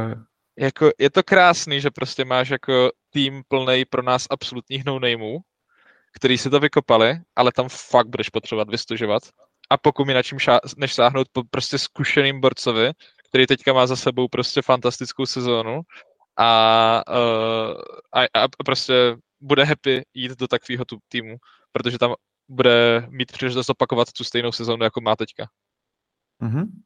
jako, je to krásný, že prostě máš jako tým plný pro nás absolutních no-nameů, který si to vykopali, ale tam fakt budeš potřebovat vystužovat. A pokud mi na čím šá, než sáhnout po prostě zkušeným borcovi, který teďka má za sebou prostě fantastickou sezónu a, uh, a, a prostě bude happy jít do takového tu týmu, protože tam bude mít příležitost opakovat tu stejnou sezónu, jako má teďka. Mhm.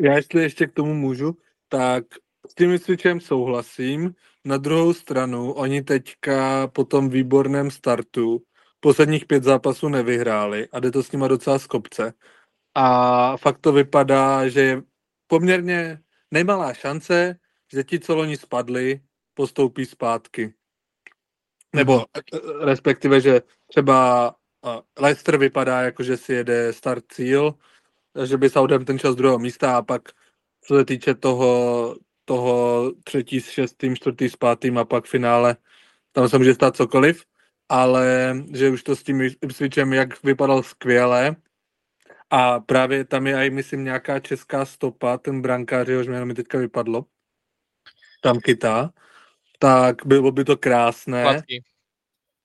Já jestli ještě k tomu můžu, tak s tím Ipswichem souhlasím. Na druhou stranu, oni teďka po tom výborném startu posledních pět zápasů nevyhráli a jde to s nima docela z kopce. A fakt to vypadá, že je poměrně nemalá šance, že ti, co loni spadli, postoupí zpátky. Nebo eh, respektive, že třeba eh, Leicester vypadá jako, že si jede start cíl, že by Southampton šel z druhého místa a pak co se týče toho, toho třetí s šestým, čtvrtý s pátým a pak finále, tam se může stát cokoliv, ale že už to s tím Ipswichem, jak vypadal skvěle. A právě tam je i, myslím, nějaká česká stopa, ten brankář, jehož jméno mi teďka vypadlo, tam kytá, tak bylo by to krásné Hladký.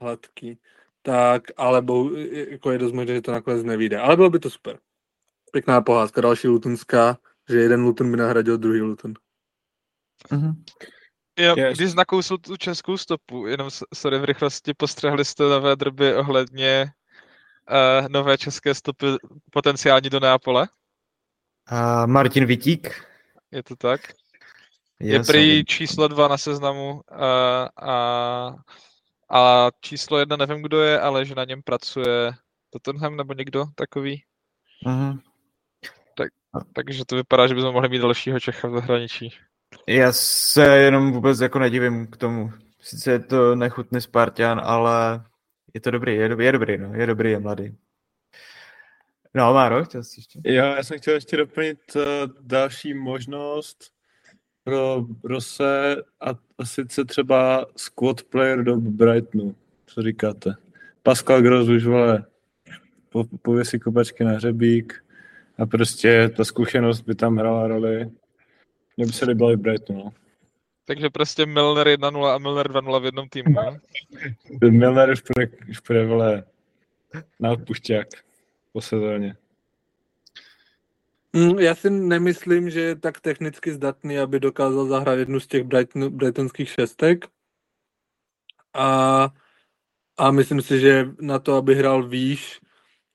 hladký. Tak, ale bohu, jako je dost možné, že to nakonec nevíde. Ale bylo by to super. Pěkná pohádka, další Lutonská, že jeden Luton by nahradil druhý Luton. Mhm. Jo, Yes. když nakousl tu českou stopu, jenom sorry v rychlosti, postřehli jste nové drby ohledně uh, nové české stopy potenciální do Neapole? A Martin Vitík. Je to tak? Je Já prý číslo dva na seznamu uh, a, a číslo jedna nevím, kdo je, ale že na něm pracuje Tottenham nebo někdo takový. Mhm. Takže to vypadá, že bychom mohli mít dalšího Čecha v zahraničí. Já se jenom vůbec jako nedivím k tomu. Sice je to nechutný Spartan, ale je to dobrý, je dobrý, je dobrý, no, je dobrý, je mladý. No, Máro, chtěl jsi ještě? Jo, já jsem chtěl ještě doplnit uh, další možnost pro Rose a, a sice třeba squad player do Brightonu. Co říkáte? Pascal Gross už vole po, pověsí kopačky na hřebík a prostě ta zkušenost by tam hrála roli. Mně by se líbilo i Brightonu. No. Takže prostě Milner 1-0 a Milner 2-0 v jednom týmu. Milner už bude, už bude vole, na odpušťák po sezóně. Mm, Já si nemyslím, že je tak technicky zdatný, aby dokázal zahrát jednu z těch Brighton, Brightonských šestek. A, a myslím si, že na to, aby hrál výš,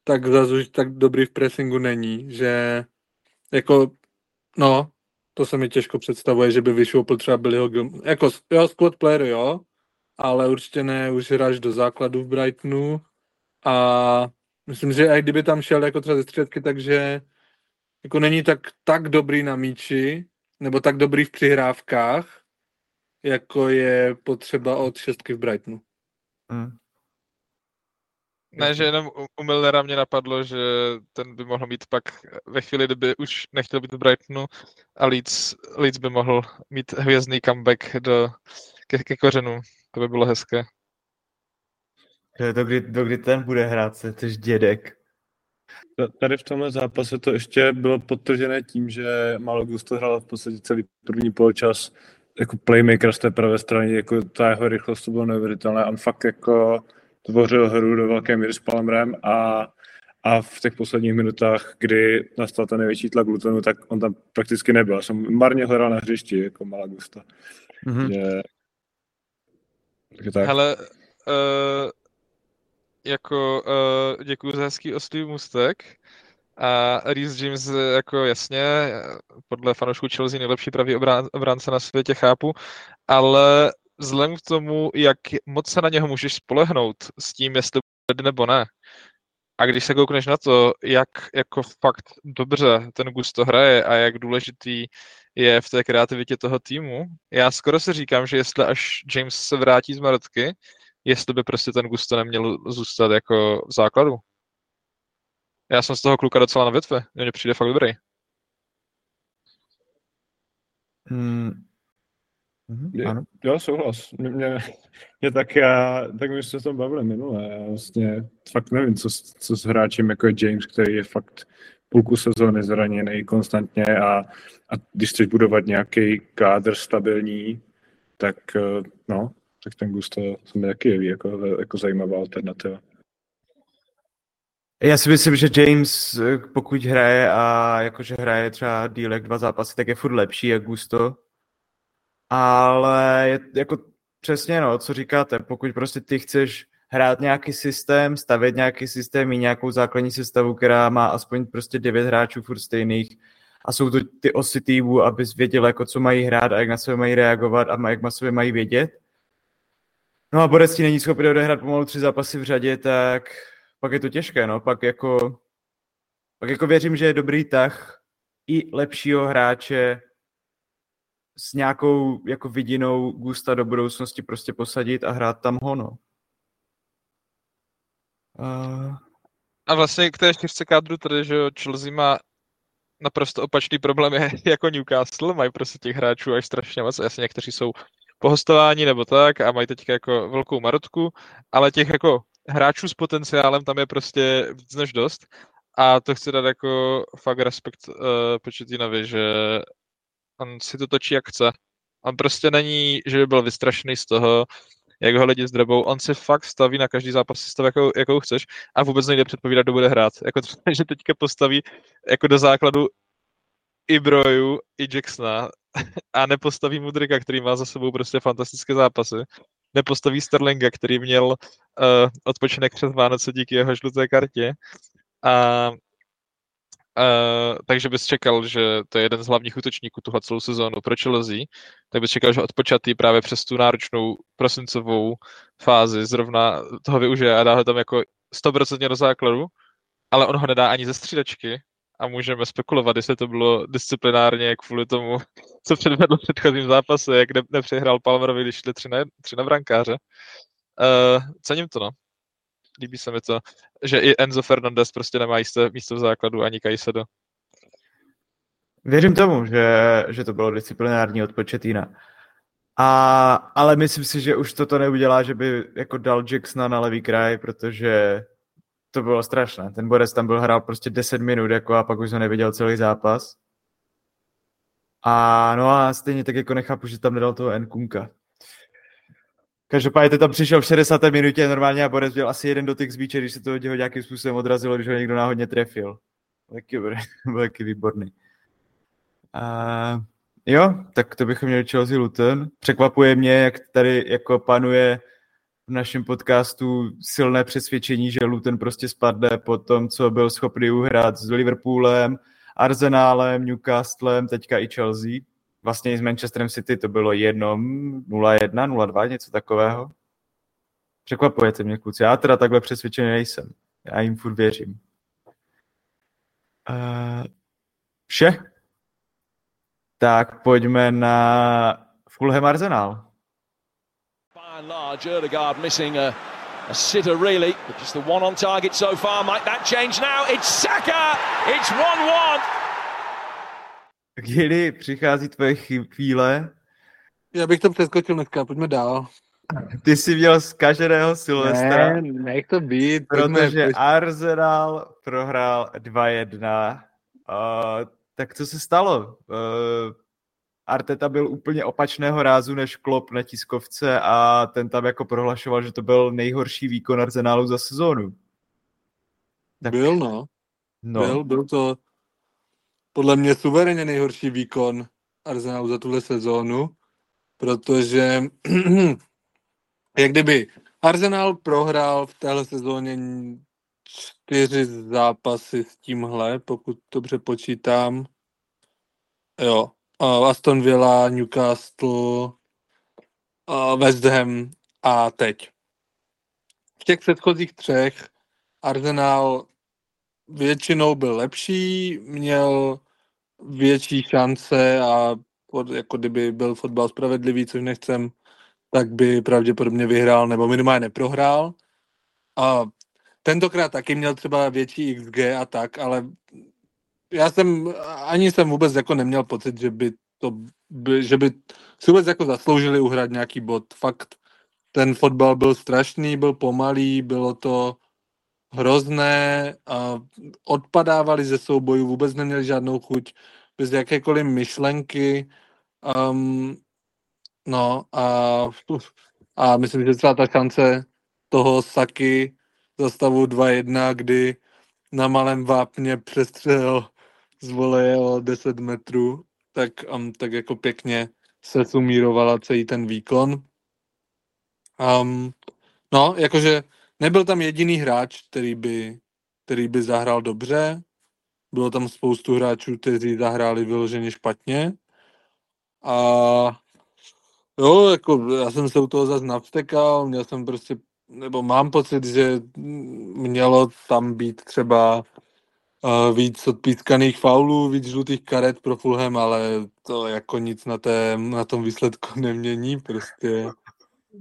tak zase už tak dobrý v pressingu není. Že jako, no, to se mi těžko představuje, že by vyšoupil třeba Billyho Gilm. Jako, jo, squad player, jo, ale určitě ne už hráč do základu v Brightonu. A myslím, že i kdyby tam šel jako třeba ze středky, takže jako není tak, tak dobrý na míči, nebo tak dobrý v přihrávkách, jako je potřeba od šestky v Brightonu. Hmm. Ne, že jenom u- Millera mě napadlo, že ten by mohl mít pak ve chvíli, kdyby už nechtěl být v Brightonu a Leeds, Leeds by mohl mít hvězdný comeback do, ke, ke kořenu. To by bylo hezké. To je to, kdy, do kdy ten bude hrát, se tož dědek. Ta- Tady v tomhle zápase to ještě bylo podtržené tím, že Malo Gusto hrál v podstatě celý první poločas jako playmaker z té pravé strany, jako ta jeho rychlost to bylo neuvěřitelné. On fakt jako tvořil hru do velké míry s Palmerem a, a v těch posledních minutách, kdy nastal ten největší tlak Lutonu, tak on tam prakticky nebyl. Jsem marně hledal na hřišti, jako Malo Gusto. Mhm. Že... Tak. Hele, uh, jako uh, děkuji za hezký oslý můstek. A Reece James jako jasně, eh, podle fanoušků Chelsea nejlepší pravý obrán, obránce na světě, chápu, ale vzhledem k tomu, jak moc se na něho můžeš spolehnout s tím, jestli bude nebo ne, a když se koukneš na to, jak jako fakt dobře ten Gusto hraje a jak důležitý je v té kreativitě toho týmu, já skoro si říkám, že jestli až James se vrátí z Marotky, jestli by prostě ten Gusto neměl zůstat jako v základu. Já jsem z toho kluka docela na větve, mně přijde fakt dobrý. Hmm. Mhm, Je- ano. Jo, souhlas. Mě, mě, mě tak já, tak my jsme se o tom bavili minule. Já vlastně fakt nevím, co, s- co s hráčem jako je James, který je fakt půlku sezóny zraněný konstantně a, a když chceš budovat nějaký kádr stabilní, tak eh, no, tak ten Gusto se mi taky jeví jako, jako zajímavá alternativa. Já si myslím, že James, eh, pokud hraje a jakože hraje třeba díl jak dva zápasy, tak je furt lepší jak Gusto. Ale je, jako přesně no, co říkáte, pokud prostě ty chceš hrát nějaký systém, stavět nějaký systém, mít nějakou základní sestavu, která má aspoň prostě devět hráčů furt stejných a jsou to ty osy týmu, abys věděl, jako co mají hrát a jak na sebe mají reagovat a jak na sebe mají vědět. No a Borec ti není schopný odehrát pomalu tři zápasy v řadě, tak pak je to těžké, no. Pak jako, pak jako věřím, že je dobrý tah i lepšího hráče s nějakou jako vidinou Gusta do budoucnosti prostě posadit a hrát tam ho, no. Uh, A vlastně k té čtyřce kádru tady, že Chelsea má naprosto opačný problém je jako Newcastle, mají prostě těch hráčů až strašně moc, jasně někteří jsou po hostování nebo tak a mají teď jako velkou marotku, ale těch jako hráčů s potenciálem tam je prostě víc než dost a to chci dát jako fakt respekt uh, Početinovi, že on si to točí jak chce. On prostě není, že by byl vystrašený z toho, jak ho lidi zdrebou. On si fakt staví na každý zápas stav, jakou, jakou chceš a vůbec nejde předpovídat, kdo bude hrát. Jako že teďka postaví jako do základu i Broju, i Jacksona a nepostaví Mudrika, který má za sebou prostě fantastické zápasy. Nepostaví Sterlinga, který měl uh, odpočinek přes Vánoce díky jeho žluté kartě. A Uh, takže bys čekal, že to je jeden z hlavních útočníků tuhle celou sezónu pro Chelsea, tak bys čekal, že odpočatý právě přes tu náročnou prosincovou fázi zrovna toho využije a dá ho tam jako 100% do základu, ale on ho nedá ani ze střídačky a můžeme spekulovat, jestli to bylo disciplinárně kvůli tomu, co předvedl v předchozím zápase, jak ne- nepřehrál Palmerovi, když šli tři na, tři na brankáře. Uh, cením to, no líbí se mi to, že i Enzo Fernandez prostě nemá jisté místo v základu ani Kajsedo. Věřím tomu, že, že to bylo disciplinární od Početína. A, ale myslím si, že už toto neudělá, že by jako dal Jacksona na levý kraj, protože to bylo strašné. Ten Borec tam byl hrál prostě 10 minut jako a pak už ho neviděl celý zápas. A no a stejně tak jako nechápu, že tam nedal toho Nkunka. Každopádně tam přišel v 60. minutě normálně a Borec měl asi jeden dotyk z bíče, když se to od nějakým způsobem odrazilo, když ho někdo náhodně trefil. Taky byl taky výborný. A, jo, tak to bychom měli Chelsea Luton. Překvapuje mě, jak tady jako panuje v našem podcastu silné přesvědčení, že Luton prostě spadne po tom, co byl schopný uhrát s Liverpoolem, Arsenálem, Newcastlem, teďka i Chelsea. Vlastně i s Manchesterem City to bylo jednom 0-1, 0-2, něco takového. Překvapujete mě, kluci. Já teda takhle přesvědčený nejsem. Já jim furt věřím. Uh, vše? Tak pojďme na Fulham Arsenal. And large, Erdegaard missing a, a sitter really, but just the one on target so far. Might that change now? It's Saka! It's 1-1! Kdy přichází tvoje chvíle? Já bych to přeskočil dneska, pojďme dál. Ty jsi měl z každého Silvestra. Ne, nech to být. Pojďme, Protože pojď. Arsenal prohrál 2-1. Uh, tak co se stalo? Uh, Arteta byl úplně opačného rázu než Klopp na tiskovce a ten tam jako prohlašoval, že to byl nejhorší výkon Arsenalu za sezónu. Tak, Byl, no. no. Byl, byl to podle mě suverénně nejhorší výkon Arsenalu za tuhle sezónu, protože jak kdyby Arsenal prohrál v téhle sezóně čtyři zápasy s tímhle, pokud dobře počítám. Jo, uh, Aston Villa, Newcastle, uh, West Ham a teď. V těch předchozích třech Arsenal většinou byl lepší, měl větší šance a jako kdyby byl fotbal spravedlivý, což nechcem, tak by pravděpodobně vyhrál nebo minimálně neprohrál. A tentokrát taky měl třeba větší XG a tak, ale já jsem, ani jsem vůbec jako neměl pocit, že by to, by, že by si vůbec jako zasloužili uhrát nějaký bod. Fakt ten fotbal byl strašný, byl pomalý, bylo to hrozné, a odpadávali ze soubojů, vůbec neměli žádnou chuť, bez jakékoliv myšlenky. Um, no a, a myslím, že celá ta šance toho Saky za stavu 2-1, kdy na malém vápně přestřel z voleje o 10 metrů, tak, um, tak jako pěkně se sumírovala celý ten výkon. Um, no, jakože nebyl tam jediný hráč, který by, který by zahrál dobře. Bylo tam spoustu hráčů, kteří zahráli vyloženě špatně. A jo, jako já jsem se u toho zase navstekal, měl jsem prostě, nebo mám pocit, že mělo tam být třeba víc odpískaných faulů, víc žlutých karet pro Fulham, ale to jako nic na, té, na tom výsledku nemění, prostě.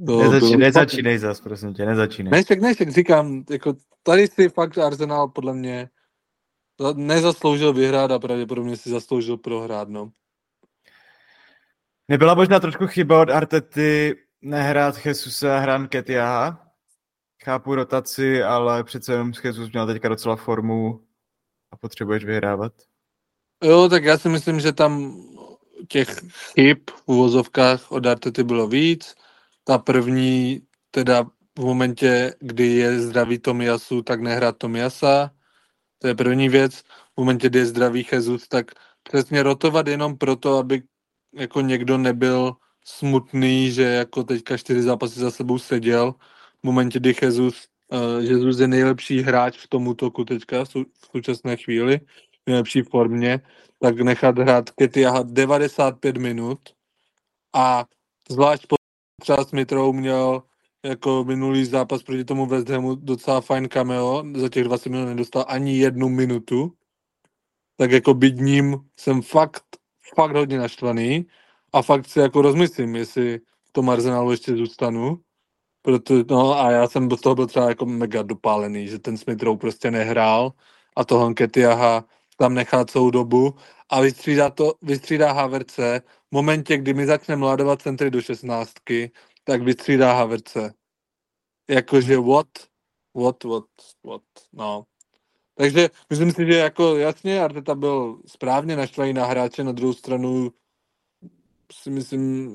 To Nezači, bylo- nezačínej zas, prosím tě, nezačínej. Nešek, nešek, říkám, jako tady si fakt Arsenal podle mě za- nezasloužil vyhrát a pravděpodobně si zasloužil prohrát, no. Nebyla možná trošku chyba od Artety nehrát Jesuse a hrát Ketiaha? Chápu rotaci, ale přece jenom Jesus měl teďka docela formu a potřebuješ vyhrávat. Jo, tak já si myslím, že tam těch chyb v uvozovkách od Artety bylo víc. Ta první, teda v momentě, kdy je zdravý Tomiasu, tak nehrát Tomiasa. To je první věc. V momentě, kdy je zdravý Jesus, tak přesně rotovat jenom proto, aby jako někdo nebyl smutný, že jako teďka čtyři zápasy za sebou seděl. V momentě, kdy Jesus, uh, Jesus je nejlepší hráč v tom útoku teďka v sou- v současné chvíli, v nejlepší formě, tak nechat hrát Ketiaha 95 minut a zvlášť po třeba Mitrou měl jako minulý zápas proti tomu West Hamu docela fajn cameo, za těch 20 minut nedostal ani jednu minutu, tak jako být ním jsem fakt, fakt hodně naštvaný a fakt si jako rozmyslím, jestli v tom Arsenalu ještě zůstanu, proto, no a já jsem z toho byl třeba jako mega dopálený, že ten Smith Rowe prostě nehrál a toho Nketiaha tam nechá celou dobu a vystřídá to, vystřídá Haverce v momentě, kdy mi začne mladovat centry do šestnáctky, tak vystřídá Haverce. Jakože what? What, what, what, no. Takže myslím si, že jako jasně Arteta byl správně naštvaný na hráče, na druhou stranu si myslím,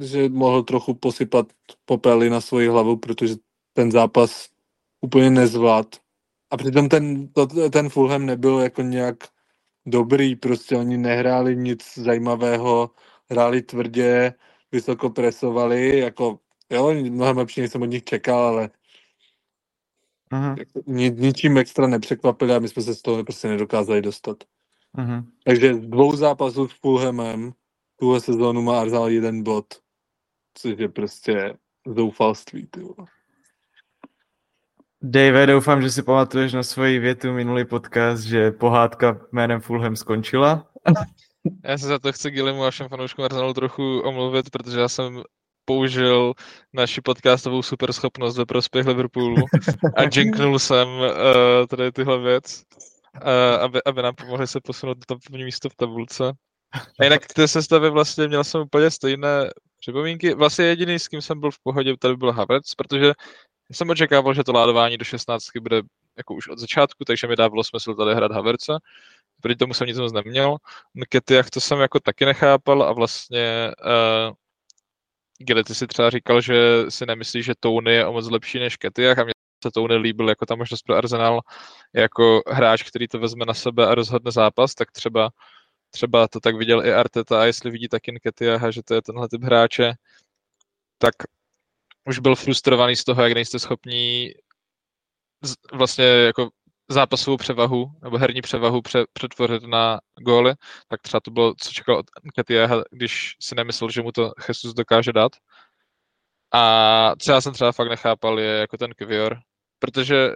že mohl trochu posypat popely na svoji hlavu, protože ten zápas úplně nezvlád. A přitom ten, to, ten Fulham nebyl jako nějak dobrý, prostě oni nehráli nic zajímavého, hráli tvrdě, vysoko presovali, jako jo, mnohem lepší, než jsem od nich čekal, ale Uh-huh. ni, ničím extra nepřekvapili a my jsme se z toho prostě nedokázali dostat. Uh-huh. Takže dvou zápasů s Fulhamem tuhle sezónu má Arsenal jeden bod, což je prostě zoufalství. Ty vole. Dave, doufám, že si pamatuješ na svoji větu minulý podcast, že pohádka jménem Fulham skončila. Já se za to chci Gillimu a všem fanouškům Arsenalu trochu omluvit, protože já jsem použil naši podcastovou superschopnost ve prospěch Liverpoolu a jinknul jsem uh, tady tyhle věc, uh, aby, aby nám pomohli se posunout do první místo v tabulce. A jinak k té sestavě vlastně měl jsem úplně stejné připomínky. Vlastně jediný, s kým jsem byl v pohodě, tady byl Havertz, protože jsem očekával, že to ládování do 16 bude jako už od začátku, takže mi dávalo smysl tady hrát Havertze. Proti tomu jsem nic moc neměl. Jak to jsem jako taky nechápal a vlastně uh, Gilly, ty si třeba říkal, že si nemyslíš, že Tony je o moc lepší než Ketiach a mě se Tony líbil jako ta možnost pro Arsenal jako hráč, který to vezme na sebe a rozhodne zápas, tak třeba, třeba to tak viděl i Arteta a jestli vidí taky Nketiaha, že to je tenhle typ hráče, tak už byl frustrovaný z toho, jak nejste schopní vlastně jako zápasovou převahu nebo herní převahu pře, přetvořit na góly, tak třeba to bylo, co čekal od Nketiaha, když si nemyslel, že mu to Jesus dokáže dát. A třeba jsem třeba fakt nechápal je jako ten Kivior, protože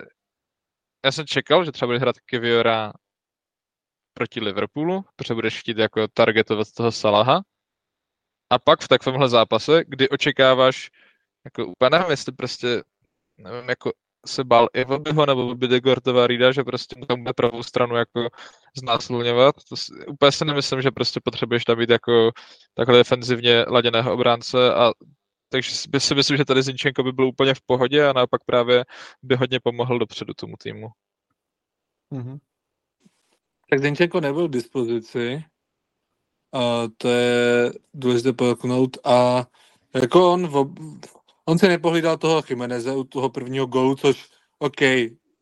já jsem čekal, že třeba bude hrát Kiviora proti Liverpoolu, protože budeš chtít jako targetovat toho Salaha. A pak v takovémhle zápase, kdy očekáváš, jako úplně nevím, jestli prostě, nevím, jako se bál i Vobyho nebo de Gortova Rida, že prostě mu tam bude pravou stranu jako znásilňovat. To si, úplně si nemyslím, že prostě potřebuješ tam být jako takhle defenzivně laděného obránce a takže si myslím, že tady Zinčenko by byl úplně v pohodě a naopak právě by hodně pomohl dopředu tomu týmu. Mm-hmm. Tak Zinčenko nebyl k dispozici, a to je důležité podotknout a jako on v, On se nepohlídal toho Chimeneze u toho prvního golu, což OK,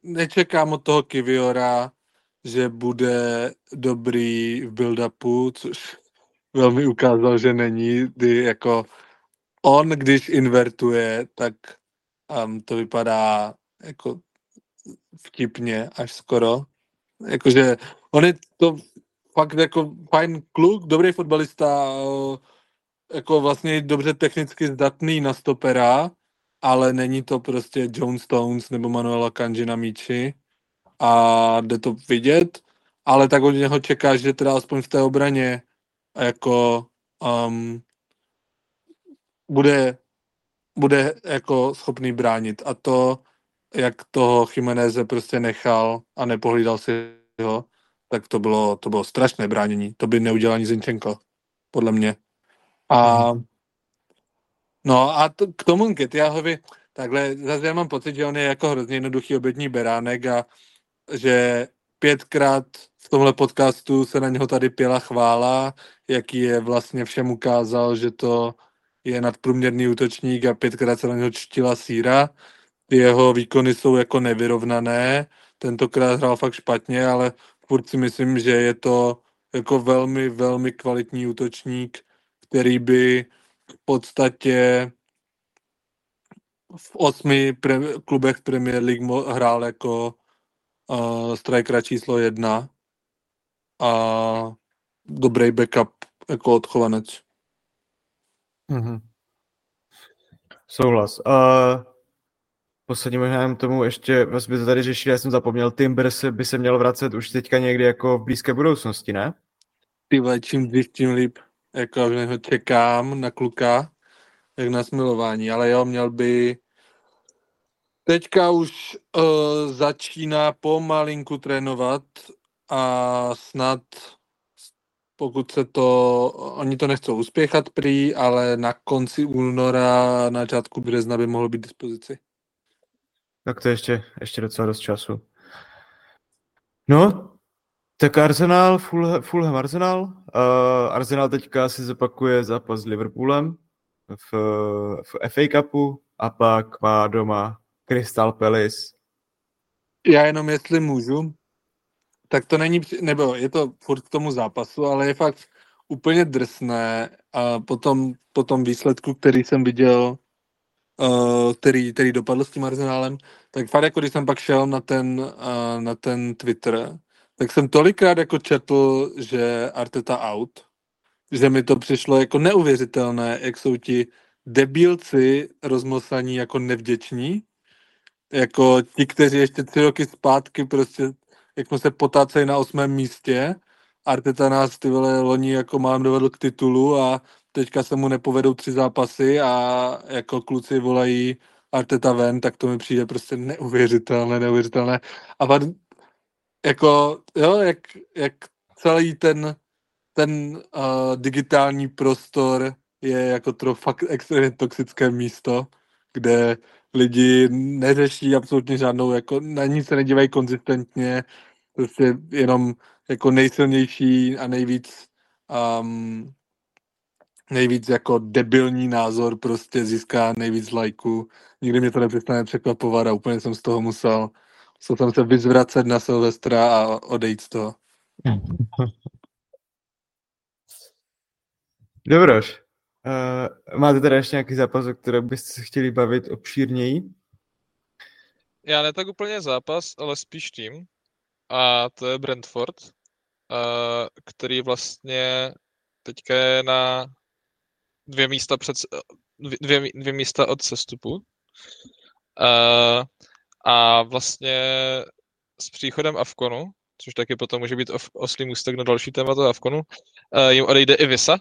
nečekám od toho Kiviora, že bude dobrý v build-upu, což velmi ukázal, že není, kdy jako on, když invertuje, tak um, to vypadá jako vtipně až skoro. Jakože on je to fakt jako fajn kluk, dobrý fotbalista, jako vlastně dobře technicky zdatný na stopera, ale není to prostě John Stones nebo Manuela Kanji na míči a jde to vidět, ale tak od něho čeká, že teda aspoň v té obraně jako um, bude, bude jako schopný bránit. A to, jak toho Chimeneze prostě nechal a nepohlídal si ho, tak to bylo, to bylo strašné bránění. To by neudělal ani Zinčenko, podle mě. A no a to, k tomu Ketiahovi, takhle zase já mám pocit, že on je jako hrozně jednoduchý obětní beránek a že pětkrát v tomhle podcastu se na něho tady pěla chvála, jaký je vlastně všem ukázal, že to je nadprůměrný útočník a pětkrát se na něho čtila síra. Jeho výkony jsou jako nevyrovnané, tentokrát hrál fakt špatně, ale furt si myslím, že je to jako velmi, velmi kvalitní útočník, který by v podstatě v osmi pre- klubech Premier League mo- hrál jako uh, strikera číslo jedna a dobrý backup jako odchovanec. Mm-hmm. Souhlas. Uh, posledním možná tomu ještě, vlastně to tady řešili, já jsem zapomněl, Timber se, by se měl vracet už teďka někdy jako v blízké budoucnosti, ne? Ty čím dřív, tím líp jako ho čekám na kluka, jak na smilování, ale jo, měl by teďka už uh, začíná pomalinku trénovat a snad pokud se to, oni to nechcou uspěchat prý, ale na konci února, na začátku března by mohl být dispozici. Tak to je ještě, ještě docela dost času. No, tak Arsenal, Fulham, Fulham Arsenal. Uh, Arsenal teďka si zopakuje zápas s Liverpoolem v, v FA Cupu a pak má doma Crystal Palace. Já jenom jestli můžu, tak to není, nebo je to furt k tomu zápasu, ale je fakt úplně drsné a potom, po tom výsledku, který jsem viděl, uh, který, který dopadl s tím Arsenálem, tak fakt jako když jsem pak šel na ten, uh, na ten Twitter, tak jsem tolikrát jako četl, že Arteta out, že mi to přišlo jako neuvěřitelné, jak jsou ti debilci rozmosaní jako nevděční, jako ti, kteří ještě tři roky zpátky prostě, jak se potácejí na osmém místě, Arteta nás ty vole loni jako mám dovedl k titulu a teďka se mu nepovedou tři zápasy a jako kluci volají Arteta ven, tak to mi přijde prostě neuvěřitelné, neuvěřitelné. A pak jako, jo, jak, jak celý ten, ten uh, digitální prostor je jako to fakt extrémně toxické místo, kde lidi neřeší absolutně žádnou, jako na ní se nedívají konzistentně, prostě jenom jako nejsilnější a nejvíc um, nejvíc jako debilní názor prostě získá nejvíc lajků. Nikdy mě to nepřestane překvapovat a úplně jsem z toho musel, musel jsem se vyzvracet na Silvestra a odejít z toho. Dobroš. Uh, máte teda ještě nějaký zápas, o kterém byste se chtěli bavit obšírněji? Já ne tak úplně zápas, ale spíš tým. A to je Brentford, uh, který vlastně teďka je na dvě místa, před, dvě, dvě místa od sestupu. Uh, a vlastně s příchodem Avkonu, což taky potom může být oslý můstek na další témata Avkonu, uh, jim odejde i Visa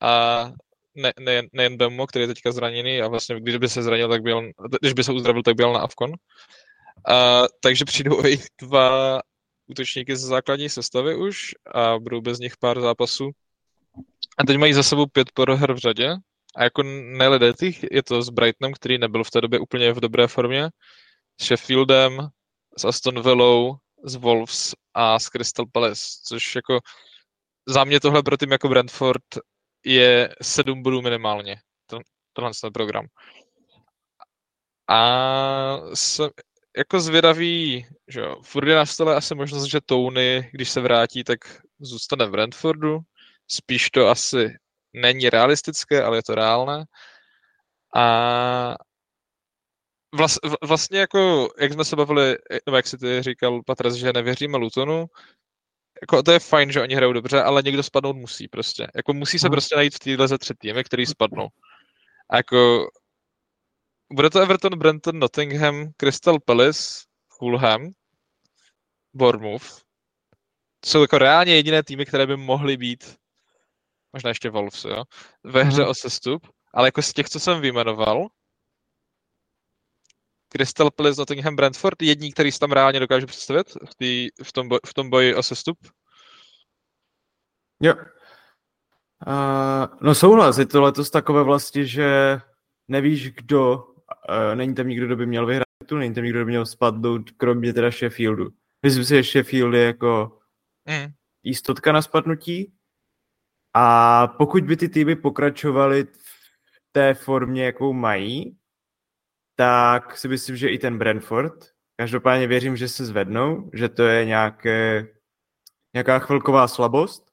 a ne, ne, nejen Bemo, který je teďka zraněný a vlastně když by se zranil, tak byl, když by se uzdravil, tak byl na Avkon. Uh, takže přijdou i dva útočníky ze základní sestavy už a budou bez nich pár zápasů. A teď mají za sebou pět proher v řadě a jako neledetých je to s Brightonem, který nebyl v té době úplně v dobré formě, s Sheffieldem, s Aston Villou, s Wolves a s Crystal Palace, což jako za mě tohle pro tým jako Brentford je sedm bodů minimálně, ten, tenhle ten program. A jsem jako zvědavý, že jo, furt je na stole asi možnost, že Tony, když se vrátí, tak zůstane v Brentfordu. Spíš to asi není realistické, ale je to reálné. A vlast, vlastně jako, jak jsme se bavili, nebo jak si ty říkal, Patras, že nevěříme Lutonu, jako to je fajn, že oni hrajou dobře, ale někdo spadnout musí prostě. Jako musí se hmm. prostě najít v téhle ze tři týmy, který spadnou. A jako bude to Everton, Brenton, Nottingham, Crystal Palace, Fulham, Bournemouth. To jsou jako reálně jediné týmy, které by mohly být, možná ještě Wolves, jo, ve hře hmm. o sestup, ale jako z těch, co jsem vyjmenoval, Crystal Palace, Nottingham, Brentford, jední, který si tam reálně dokáže představit v, tý, v, tom, boj, v tom boji o sestup? Jo. Uh, no souhlas, je to letos takové vlastně, že nevíš, kdo, uh, není tam nikdo, kdo by měl vyhrát tu, není tam nikdo, kdo by měl spadnout, kromě teda Sheffieldu. Myslím si, že Sheffield je jako mm. jistotka na spadnutí a pokud by ty týmy pokračovaly v té formě, jakou mají, tak si myslím, že i ten Brentford. Každopádně věřím, že se zvednou, že to je nějaké, nějaká chvilková slabost.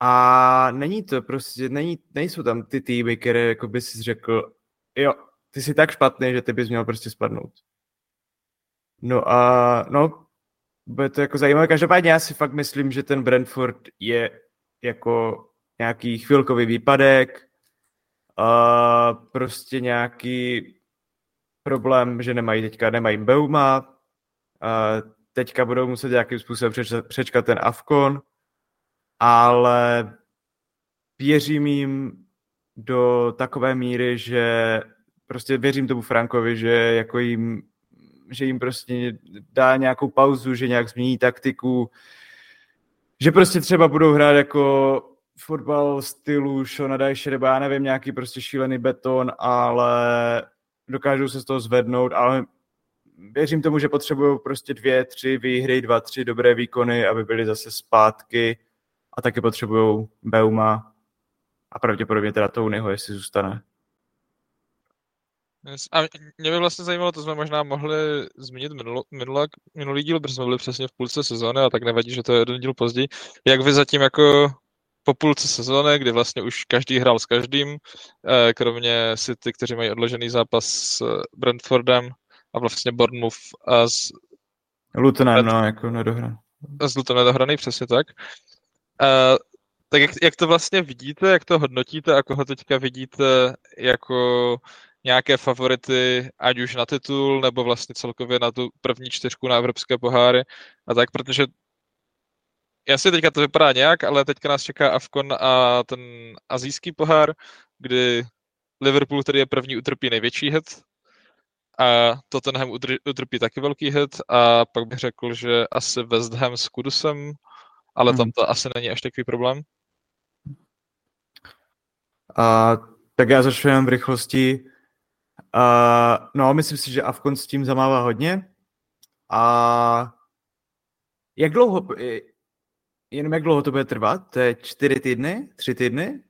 A není to prostě, není, nejsou tam ty týmy, které jako by si řekl, jo, ty jsi tak špatný, že ty bys měl prostě spadnout. No a no, bude to jako zajímavé. Každopádně já si fakt myslím, že ten Brentford je jako nějaký chvilkový výpadek, a prostě nějaký problém, že nemají teďka, nemají Beuma, a teďka budou muset nějakým způsobem přečkat ten Avkon, ale věřím jim do takové míry, že prostě věřím tomu Frankovi, že jako jim, že jim prostě dá nějakou pauzu, že nějak změní taktiku, že prostě třeba budou hrát jako fotbal stylu Shona Dajše, nebo já nevím, nějaký prostě šílený beton, ale dokážou se z toho zvednout, ale věřím tomu, že potřebují prostě dvě, tři výhry, dva, tři dobré výkony, aby byli zase zpátky a taky potřebují Beuma a pravděpodobně teda Tonyho, jestli zůstane. A mě by vlastně zajímalo, to jsme možná mohli zmínit minulo, minulý, minulý díl, protože jsme byli přesně v půlce sezóny a tak nevadí, že to je jeden díl později. Jak vy zatím jako po půlce sezóny, kdy vlastně už každý hrál s každým, eh, kromě City, kteří mají odložený zápas s Brentfordem a vlastně Bournemouth a s Lutonem, no, jako nedohraný. S Lutonem nedohraný, přesně tak. Uh, tak jak, jak to vlastně vidíte, jak to hodnotíte a koho teďka vidíte jako nějaké favority, ať už na titul, nebo vlastně celkově na tu první čtyřku na evropské poháry a tak, protože jasně teďka to vypadá nějak, ale teďka nás čeká Afkon a ten azijský pohár, kdy Liverpool, který je první, utrpí největší hit a Tottenham utrpí taky velký hit a pak bych řekl, že asi West Ham s Kudusem, ale hmm. tam to asi není až takový problém. A, tak já začnu v rychlosti. A, no, myslím si, že Avkon s tím zamává hodně. A jak dlouho, jenom jak dlouho to bude trvat? To je čtyři týdny? Tři týdny?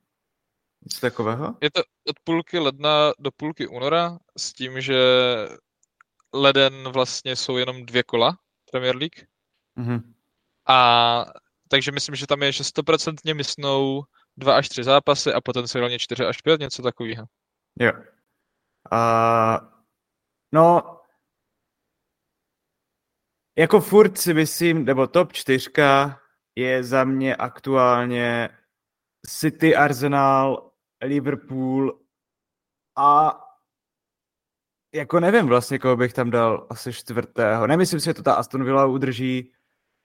Něco takového? Je to od půlky ledna do půlky února s tím, že leden vlastně jsou jenom dvě kola Premier League. Mm-hmm. A takže myslím, že tam je, že stoprocentně mysnou dva až tři zápasy a potenciálně čtyři až pět, něco takového. Jo. Uh, no, jako furt si myslím, nebo top čtyřka je za mě aktuálně City, Arsenal, Liverpool a jako nevím vlastně, koho bych tam dal asi čtvrtého. Nemyslím si, že to ta Aston Villa udrží.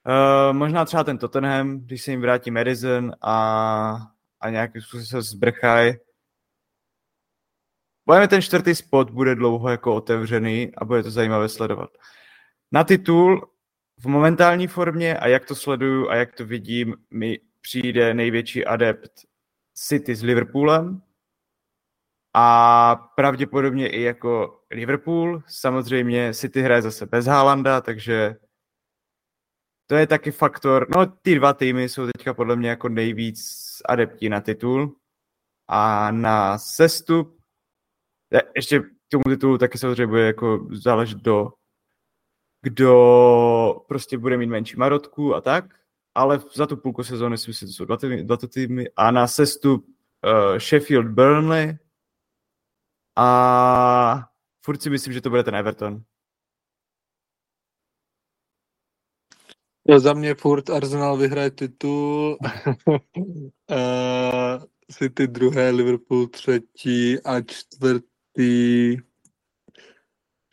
Uh, možná třeba ten Tottenham, když se jim vrátí Madison a, a nějakým způsobem se zbrchají. Bojeme ten čtvrtý spot bude dlouho jako otevřený a bude to zajímavé sledovat. Na titul v momentální formě a jak to sleduju a jak to vidím, mi přijde největší adept City s Liverpoolem a pravděpodobně i jako Liverpool. Samozřejmě City hraje zase bez Haalanda, takže to je taky faktor. No, ty dva týmy jsou teďka podle mě jako nejvíc adeptí na titul a na sestup. Ještě k tomu titulu taky samozřejmě bude jako záležet do kdo prostě bude mít menší marotku a tak, ale za tu půlku sezóny si myslím, že jsou dva týmy, dva týmy. A na sestup uh, Sheffield Burnley a furt si myslím, že to bude ten Everton. Za mě furt Arsenal vyhraje titul, uh, City druhé, Liverpool třetí a čtvrtý.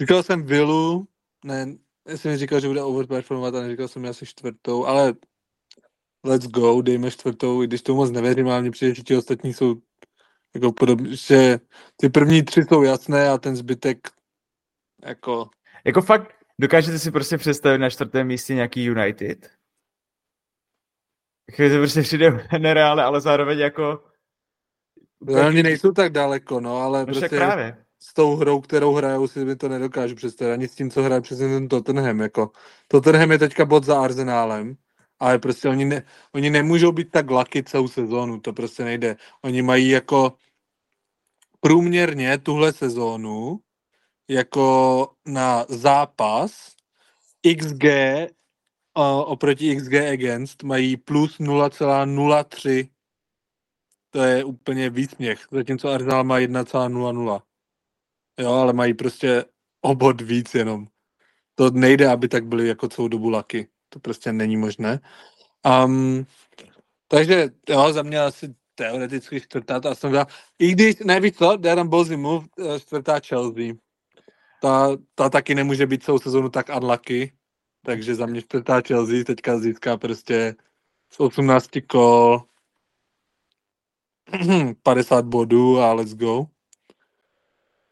Říkal jsem Villu, ne, já jsem říkal, že bude overperformovat a neříkal jsem asi čtvrtou, ale let's go, dejme čtvrtou, i když to moc nevěřím, ale mně přijde, že ti ostatní jsou jako podobně, že ty první tři jsou jasné a ten zbytek jako... Jako fakt, dokážete si prostě představit na čtvrtém místě nějaký United? Chvíli to prostě přijde nereálné, ale zároveň jako... Oni nejsou tak daleko, no, ale no prostě... právě s tou hrou, kterou hrajou, si mi to nedokážu představit. Ani s tím, co hraje přesně ten Tottenham. Jako. Tottenham je teďka bod za Arsenálem, ale prostě oni, ne, oni nemůžou být tak laky celou sezónu, to prostě nejde. Oni mají jako průměrně tuhle sezónu jako na zápas XG uh, oproti XG against mají plus 0,03 to je úplně výsměch, zatímco Arsenal má 1,00. Jo, ale mají prostě obod víc jenom. To nejde, aby tak byly jako celou dobu laky. To prostě není možné. Um, takže jo, za mě asi teoreticky čtvrtá ta Aston. I když, nevíš co, Darren Bozy move, eh, čtvrtá Chelsea. Ta, ta taky nemůže být celou sezonu tak unlucky, takže za mě čtvrtá Chelsea teďka získá prostě z 18 kol 50 bodů a let's go.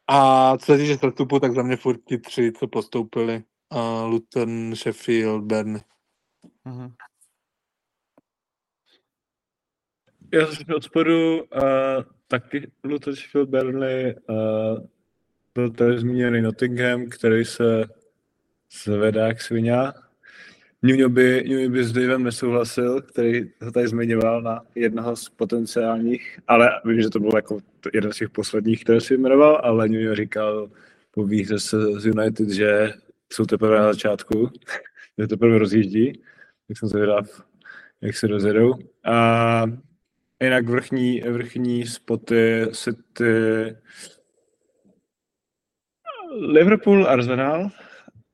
A co se týče sestupu, tak za mě furt ti tři, co postoupili. Uh, Luton, Sheffield, Bern. Mm-hmm. Já jsem od spodu uh, taky Luton, Sheffield, Burnley. Uh, byl tady zmíněný Nottingham, který se zvedá jak svině. Nuno by, Nuno by s Davem nesouhlasil, který ho tady zmiňoval na jednoho z potenciálních, ale vím, že to byl jako jeden z těch posledních, které si jmenoval, ale Nuno říkal po výhře z United, že jsou teprve na začátku, že teprve rozjíždí, tak jsem zvědav, jak se rozjedou. A jinak vrchní, vrchní spoty City, Liverpool, Arsenal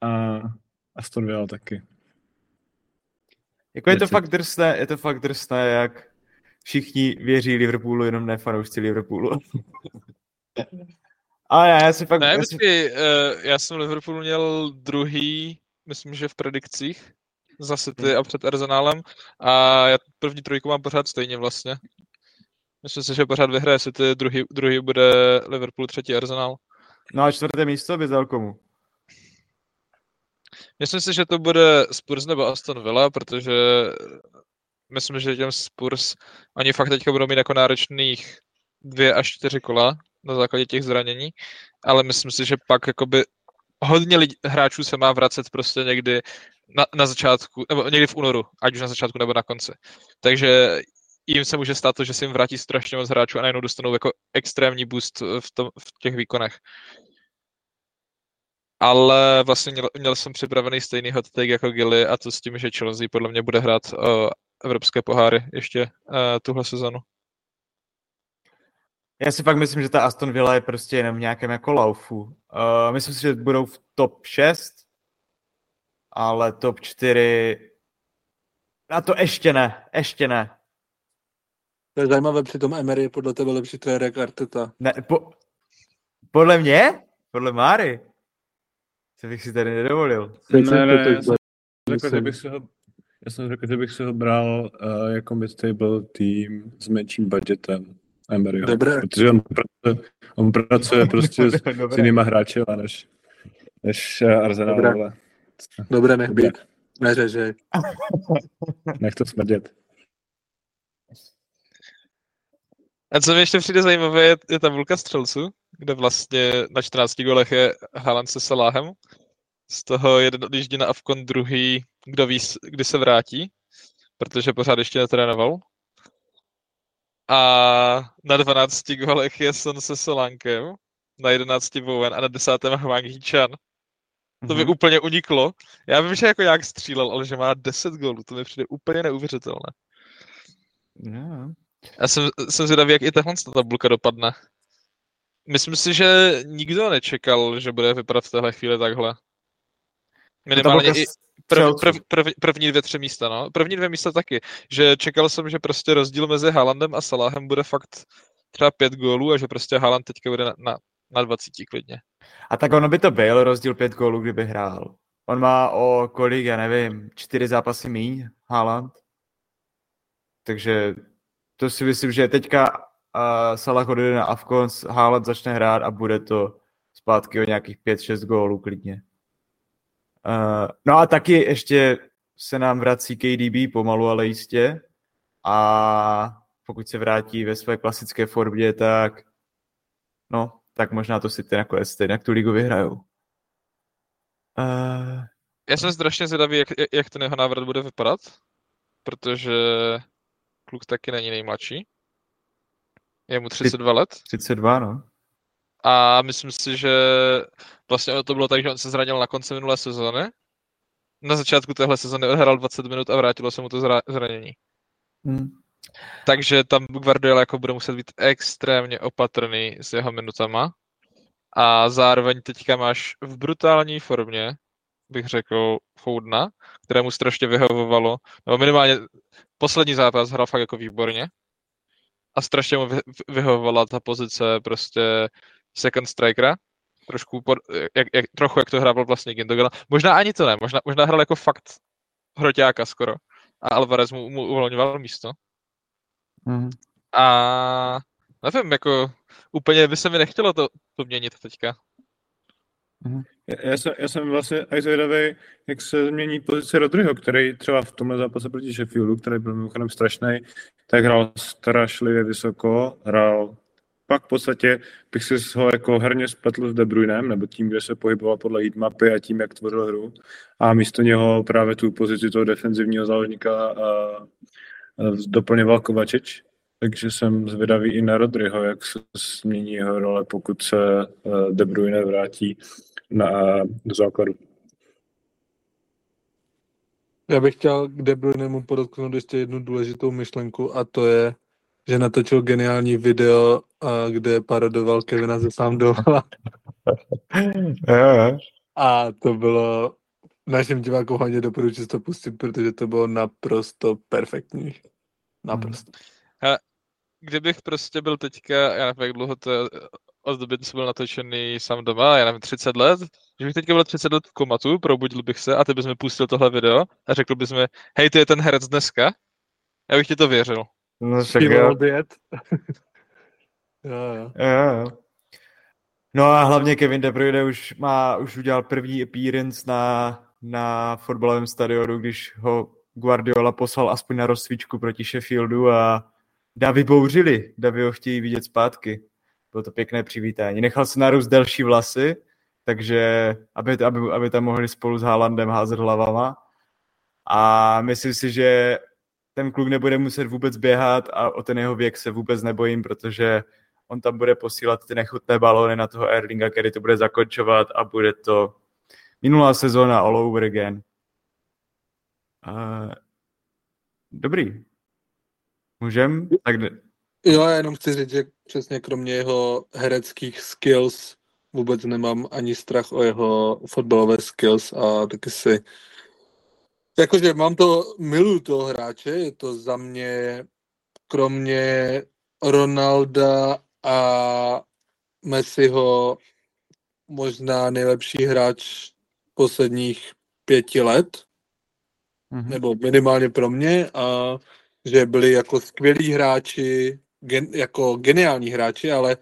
a Aston Villa taky. Jako je to fakt drsné, je to fakt drsné, jak všichni věří Liverpoolu, jenom ne fanoušci Liverpoolu. A já, já si fakt... Ne, já, si, počkej, uh, já jsem Liverpoolu měl druhý, myslím, že v predikcích za City a před Arsenálem a já první trojku mám pořád stejně vlastně. Myslím si, že pořád vyhraje City, druhý, druhý bude Liverpool, třetí Arsenal. no a čtvrté místo bys dal komu? Myslím si, že to bude Spurs nebo Aston Villa, protože myslím, že těm Spurs, oni fakt teďka budou mít jako náročných dvě až čtyři kola na základě těch zranění, ale myslím si, že pak jakoby hodně lidí, hráčů se má vracet prostě někdy na, na začátku, nebo někdy v únoru, ať už na začátku nebo na konci. Takže jim se může stát to, že se jim vrátí strašně moc hráčů a najednou dostanou jako extrémní boost v, tom, v těch výkonech. Ale vlastně měl, měl jsem připravený stejný hot take jako Gilly a to s tím, že Chelsea podle mě bude hrát uh, evropské poháry ještě uh, tuhle sezonu. Já si fakt myslím, že ta Aston Villa je prostě jenom v nějakém jako laufu. Uh, myslím si, že budou v top 6, ale top 4 a to ještě ne, ještě ne. To je zajímavé, přitom Emery je podle tebe lepší trenér jak Arteta. ne po, podle mě? Podle Máry? Co bych si tady nedovolil. Ne, ne, já jsem řekl, že bych si ho, já jsem řekl, že bych si ho bral uh, jako mid-table tým s menším budgetem Emeryho. Dobré. Protože on pracuje, on pracuje prostě s, s jinýma hráči než, než uh, Arsenal. Dobré. Ale Dobré, nech být. Neřežej. nech to smrdět. A co mi ještě přijde zajímavé, je, je tabulka střelců, kde vlastně na 14 golech je Haaland se Saláhem. Z toho jeden odjíždí na Avkon, druhý, kdo ví, kdy se vrátí, protože pořád ještě netrénoval. A na 12 golech je Son se Solánkem, na 11 Bowen a na 10. Hwang Hee-chan. To mi Mhm. úplně uniklo. Já vím, že jako jak střílel, ale že má 10 gólů, to mi přijde úplně neuvěřitelné. No. Já jsem, jsem zvědavý, jak i tahle ta tabulka dopadne. Myslím si, že nikdo nečekal, že bude vypadat v téhle chvíli takhle. Minimálně i prv, prv, prv, první dvě, tři místa, no. První dvě místa taky. Že čekal jsem, že prostě rozdíl mezi Haalandem a Salahem bude fakt třeba pět gólů a že prostě Haaland teďka bude na, na, na 20 klidně. A tak ono by to byl rozdíl pět gólů, kdyby hrál. On má o kolik, já nevím, čtyři zápasy míň, Haaland. Takže to si myslím, že teďka uh, Salah odjede na Afkon, Haaland začne hrát a bude to zpátky o nějakých 5-6 gólů klidně. Uh, no a taky ještě se nám vrací KDB pomalu, ale jistě. A pokud se vrátí ve své klasické formě, tak no, tak možná to si ty nakonec stejně jak tu ligu vyhrajou. Uh, Já jsem strašně zvědavý, jak- jak ten jeho návrat bude vypadat, protože kluk taky není nejmladší. Je mu 32 let 32, no. a myslím si, že vlastně ono to bylo tak, že on se zranil na konci minulé sezóny. Na začátku téhle sezóny odhrál 20 minut a vrátilo se mu to zra- zranění. Hmm. Takže tam Guardiola jako bude muset být extrémně opatrný s jeho minutama. A zároveň teďka máš v brutální formě, bych řekl, Foudna, kterému strašně vyhovovalo, nebo minimálně poslední zápas hrál fakt jako výborně. A strašně mu vy- vyhovovala ta pozice prostě second strikera. Trošku pod, jak, jak, trochu jak to hrával vlastně Gindogan. Možná ani to ne, možná, možná hrál jako fakt hroťáka skoro. A Alvarez mu, mu uvolňoval místo. Hmm. A nevím, jako úplně by se mi nechtělo to, to měnit teďka. Já, já, jsem, já jsem vlastně až zvědavý, jak se změní pozice Rodryho, který třeba v tomhle zápase proti Sheffieldu, který byl mimochodem strašný, tak hrál strašlivě vysoko, hrál pak v podstatě bych si ho jako herně spletl s De Bruynem, nebo tím, kde se pohyboval podle heatmapy a tím, jak tvořil hru. A místo něho právě tu pozici toho defenzivního záložníka doplňoval Kovačič. Takže jsem zvědavý i na Rodryho, jak se změní jeho role, pokud se De Bruyne vrátí na, do základu. Já bych chtěl k De Bruynemu podotknout ještě jednu důležitou myšlenku a to je, že natočil geniální video, kde parodoval Kevina ze sám dola. a to bylo našim divákům hodně doporučit to pustit, protože to bylo naprosto perfektní. Naprosto. A kdybych prostě byl teďka, já nevím, jak dlouho to od doby, co byl natočený sám doma, já nevím, 30 let, že bych teďka byl 30 let v komatu, probudil bych se a ty bys mi pustil tohle video a řekl bys mi, hej, to je ten herec dneska, já bych ti to věřil. No, však jo. jo, jo. jo, jo. No a hlavně Kevin De Bruyne už má, už udělal první appearance na, na fotbalovém stadionu, když ho Guardiola poslal aspoň na rozcvičku proti Sheffieldu a Davy bouřili, Davy ho chtějí vidět zpátky. Bylo to pěkné přivítání. Nechal se narůst delší vlasy, takže aby, aby, aby tam mohli spolu s Haalandem házet hlavama. A myslím si, že ten kluk nebude muset vůbec běhat a o ten jeho věk se vůbec nebojím, protože on tam bude posílat ty nechutné balóny na toho Erlinga, který to bude zakončovat a bude to minulá sezóna all over again. Uh, dobrý. Můžem? Tak... Jo, já jenom chci říct, že přesně kromě jeho hereckých skills vůbec nemám ani strach o jeho fotbalové skills a taky si jakože mám to, miluju toho hráče, je to za mě kromě Ronalda a Messiho možná nejlepší hráč posledních pěti let, mm-hmm. nebo minimálně pro mě a že byli jako skvělí hráči, gen, jako geniální hráči, ale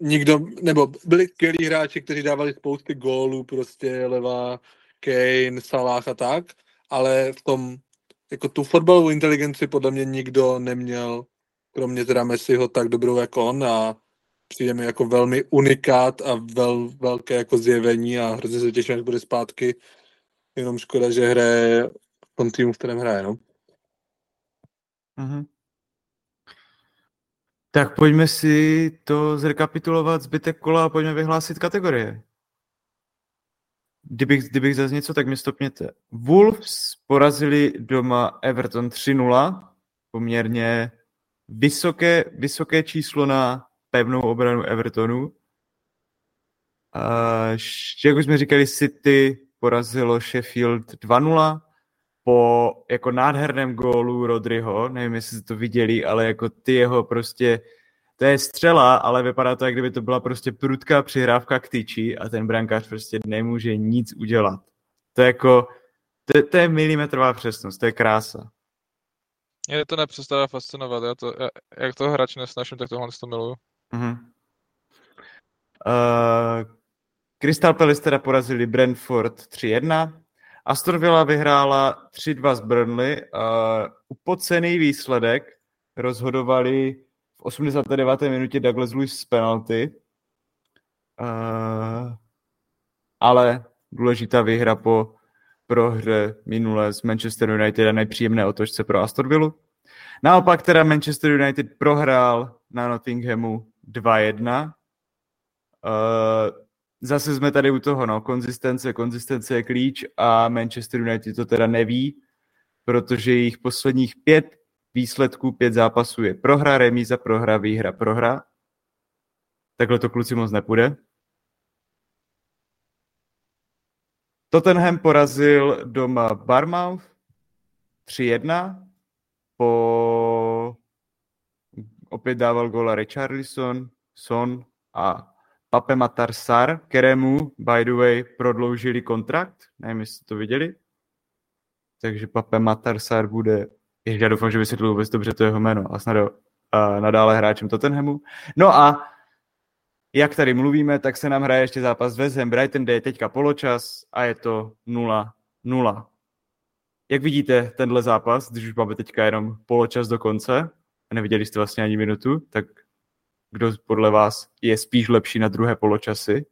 nikdo, nebo byli skvělí hráči, kteří dávali spousty gólů, prostě levá Kane, Salah a tak, ale v tom, jako tu fotbalovou inteligenci podle mě nikdo neměl, kromě teda Messiho, tak dobrou jako on a přijde mi jako velmi unikát a vel, velké jako zjevení a hrozně se těším, až bude zpátky. Jenom škoda, že hraje v tom týmu, v kterém hraje, no. Mm-hmm. Tak pojďme si to zrekapitulovat zbytek kola a pojďme vyhlásit kategorie. Kdybych, kdybych zase něco, tak mě stopněte. Wolves porazili doma Everton 3-0, poměrně vysoké, vysoké číslo na pevnou obranu Evertonu. A, jak už jsme říkali, City porazilo Sheffield 2-0 po jako nádherném gólu Rodryho, nevím, jestli jste to viděli, ale jako ty jeho prostě to je střela, ale vypadá to, jak kdyby to byla prostě prudká přihrávka k tyči a ten brankář prostě nemůže nic udělat. To je jako, to, to je milimetrová přesnost, to je krása. Je to nepřestává fascinovat, já to, já, jak to hráč nesnaším, tak tohle to miluju. Uh-huh. Uh, Crystal Palace teda porazili Brentford 3-1, Aston Villa vyhrála 3-2 z Burnley, uh, upocený výsledek rozhodovali v 89. minutě Douglas Lewis z penalty. Uh, ale důležitá výhra po prohře minule s Manchester United a nepříjemné otočce pro Aston Villa. Naopak teda Manchester United prohrál na Nottinghamu 2-1. Uh, zase jsme tady u toho, no, konzistence, konzistence je klíč a Manchester United to teda neví, protože jejich posledních pět výsledků pět zápasů je prohra, remíza, prohra, výhra, prohra. Takhle to kluci moc nepůjde. Tottenham porazil doma Barmouth 3-1. Po... Opět dával gola Richarlison, Son a Pape Sar, kterému, by the way, prodloužili kontrakt. Nevím, jestli to viděli. Takže Pape Sar bude Ježiš, já doufám, že vysvětlil vůbec dobře to jeho jméno a snad uh, nadále hráčem Tottenhamu. No a jak tady mluvíme, tak se nám hraje ještě zápas s West Brighton, je teďka poločas a je to 0-0. Jak vidíte tenhle zápas, když už máme teďka jenom poločas do konce, a neviděli jste vlastně ani minutu, tak kdo podle vás je spíš lepší na druhé poločasy?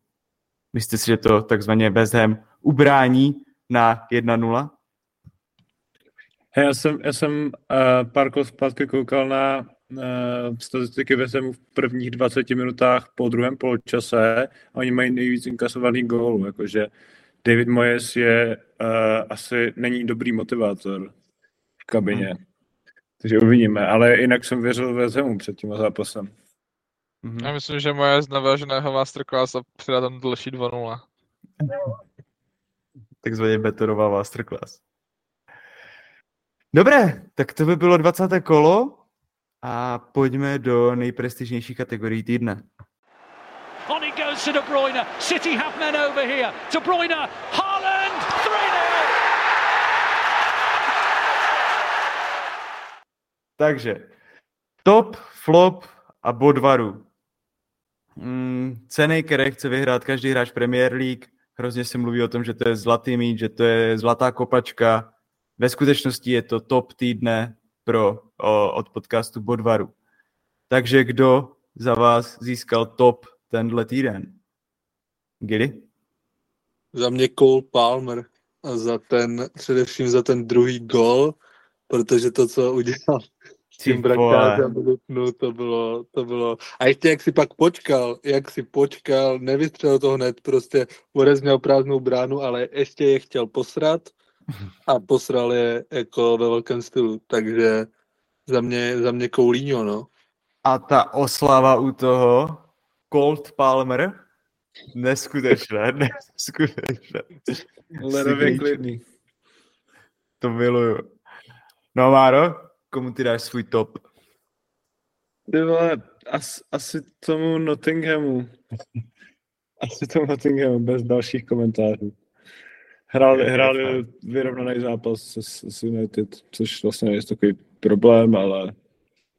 Myslíte si, že to takzvaně West Ham ubrání na 1-0? Hey, já jsem, já jsem uh, pár kol zpátky koukal na uh, statistiky West Hamu v prvních 20 minutách po druhém poločase a oni mají nejvíc inkasovaných gólů, jakože David Moyes je uh, asi není dobrý motivátor v kabině. Hmm. Takže uvidíme, ale jinak jsem věřil Hamu před tím zápasem. Mm-hmm. Já myslím, že moje naváže na jeho masterclass a přidá tam další 2-0. Takzvaně betonová masterclass. Dobré, tak to by bylo 20. kolo a pojďme do nejprestižnější kategorii týdne. On it goes to De Bruyne. City have men over here. De Bruyne, Haaland, 3 Takže top, flop a bodvaru. Mm, ceny, které chce vyhrát každý hráč Premier League. Hrozně se mluví o tom, že to je zlatý mít, že to je zlatá kopačka. Ve skutečnosti je to top týdne pro, o, od podcastu Bodvaru. Takže kdo za vás získal top tenhle týden? Gilly? Za mě Cole Palmer a za ten, především za ten druhý gol, protože to, co udělal tím brankářem no, to bylo, to bylo. A ještě jak si pak počkal, jak si počkal, nevystřelil to hned, prostě Borez měl prázdnou bránu, ale ještě je chtěl posrat a posral je jako ve velkém stylu, takže za mě, za mě Koulíňo, no. A ta oslava u toho, Colt Palmer, neskutečné, neskutečné. Ledově klidný. To miluju. No Máro, komu ty dáš svůj top? Ty vole, as, asi tomu Nottinghamu. asi tomu Nottinghamu, bez dalších komentářů. Hráli, hráli vyrovnaný zápas s, s United, což vlastně je takový problém, ale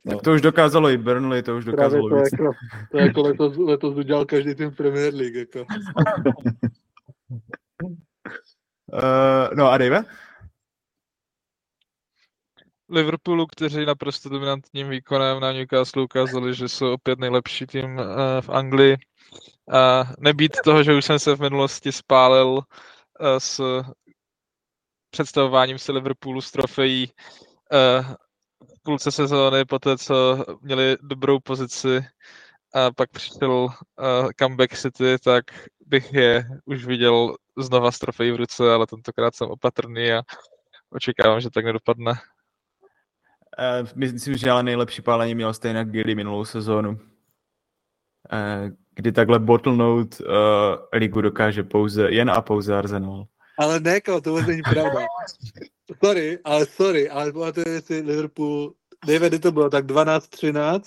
No. Tak to už dokázalo i Burnley, to už dokázalo to víc. Jako, to jako letos, letos udělal každý tým Premier League. Jako. uh, no a Dave? Liverpoolu, kteří naprosto dominantním výkonem na Newcastle ukázali, že jsou opět nejlepší tým uh, v Anglii. A nebýt toho, že už jsem se v minulosti spálil uh, s představováním se Liverpoolu z trofejí uh, v půlce sezóny, po té, co měli dobrou pozici a pak přišel comeback City, tak bych je už viděl znova s trofejí v ruce, ale tentokrát jsem opatrný a očekávám, že tak nedopadne. Uh, myslím, že ale nejlepší pálení měl stejně Gilly minulou sezónu. Uh, kdy takhle bottlenout uh, ligu dokáže pouze, jen a pouze Arsenal. Ale ne, to vůbec není pravda. sorry, ale sorry, ale pamatujete si Liverpool, nevím, kdy to bylo, tak 12-13,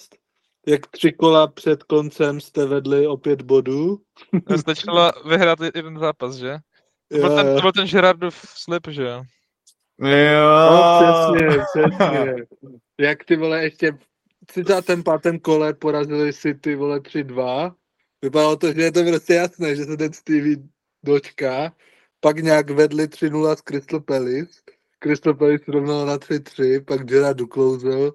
jak tři kola před koncem jste vedli o pět bodů. Stačilo vyhrát jeden zápas, že? To byl, ten, to byl ten Gerardov slip, že jo? Jo. No, přesně, přesně. Jak ty vole ještě v 35. kole porazili si ty vole 3-2. Vypadalo to, že je to prostě jasné, že se ten Stevie dočká. Pak nějak vedli 3-0 s Crystal Palace. Crystal Palace rovnal na 3-3, pak Gerard duklouzil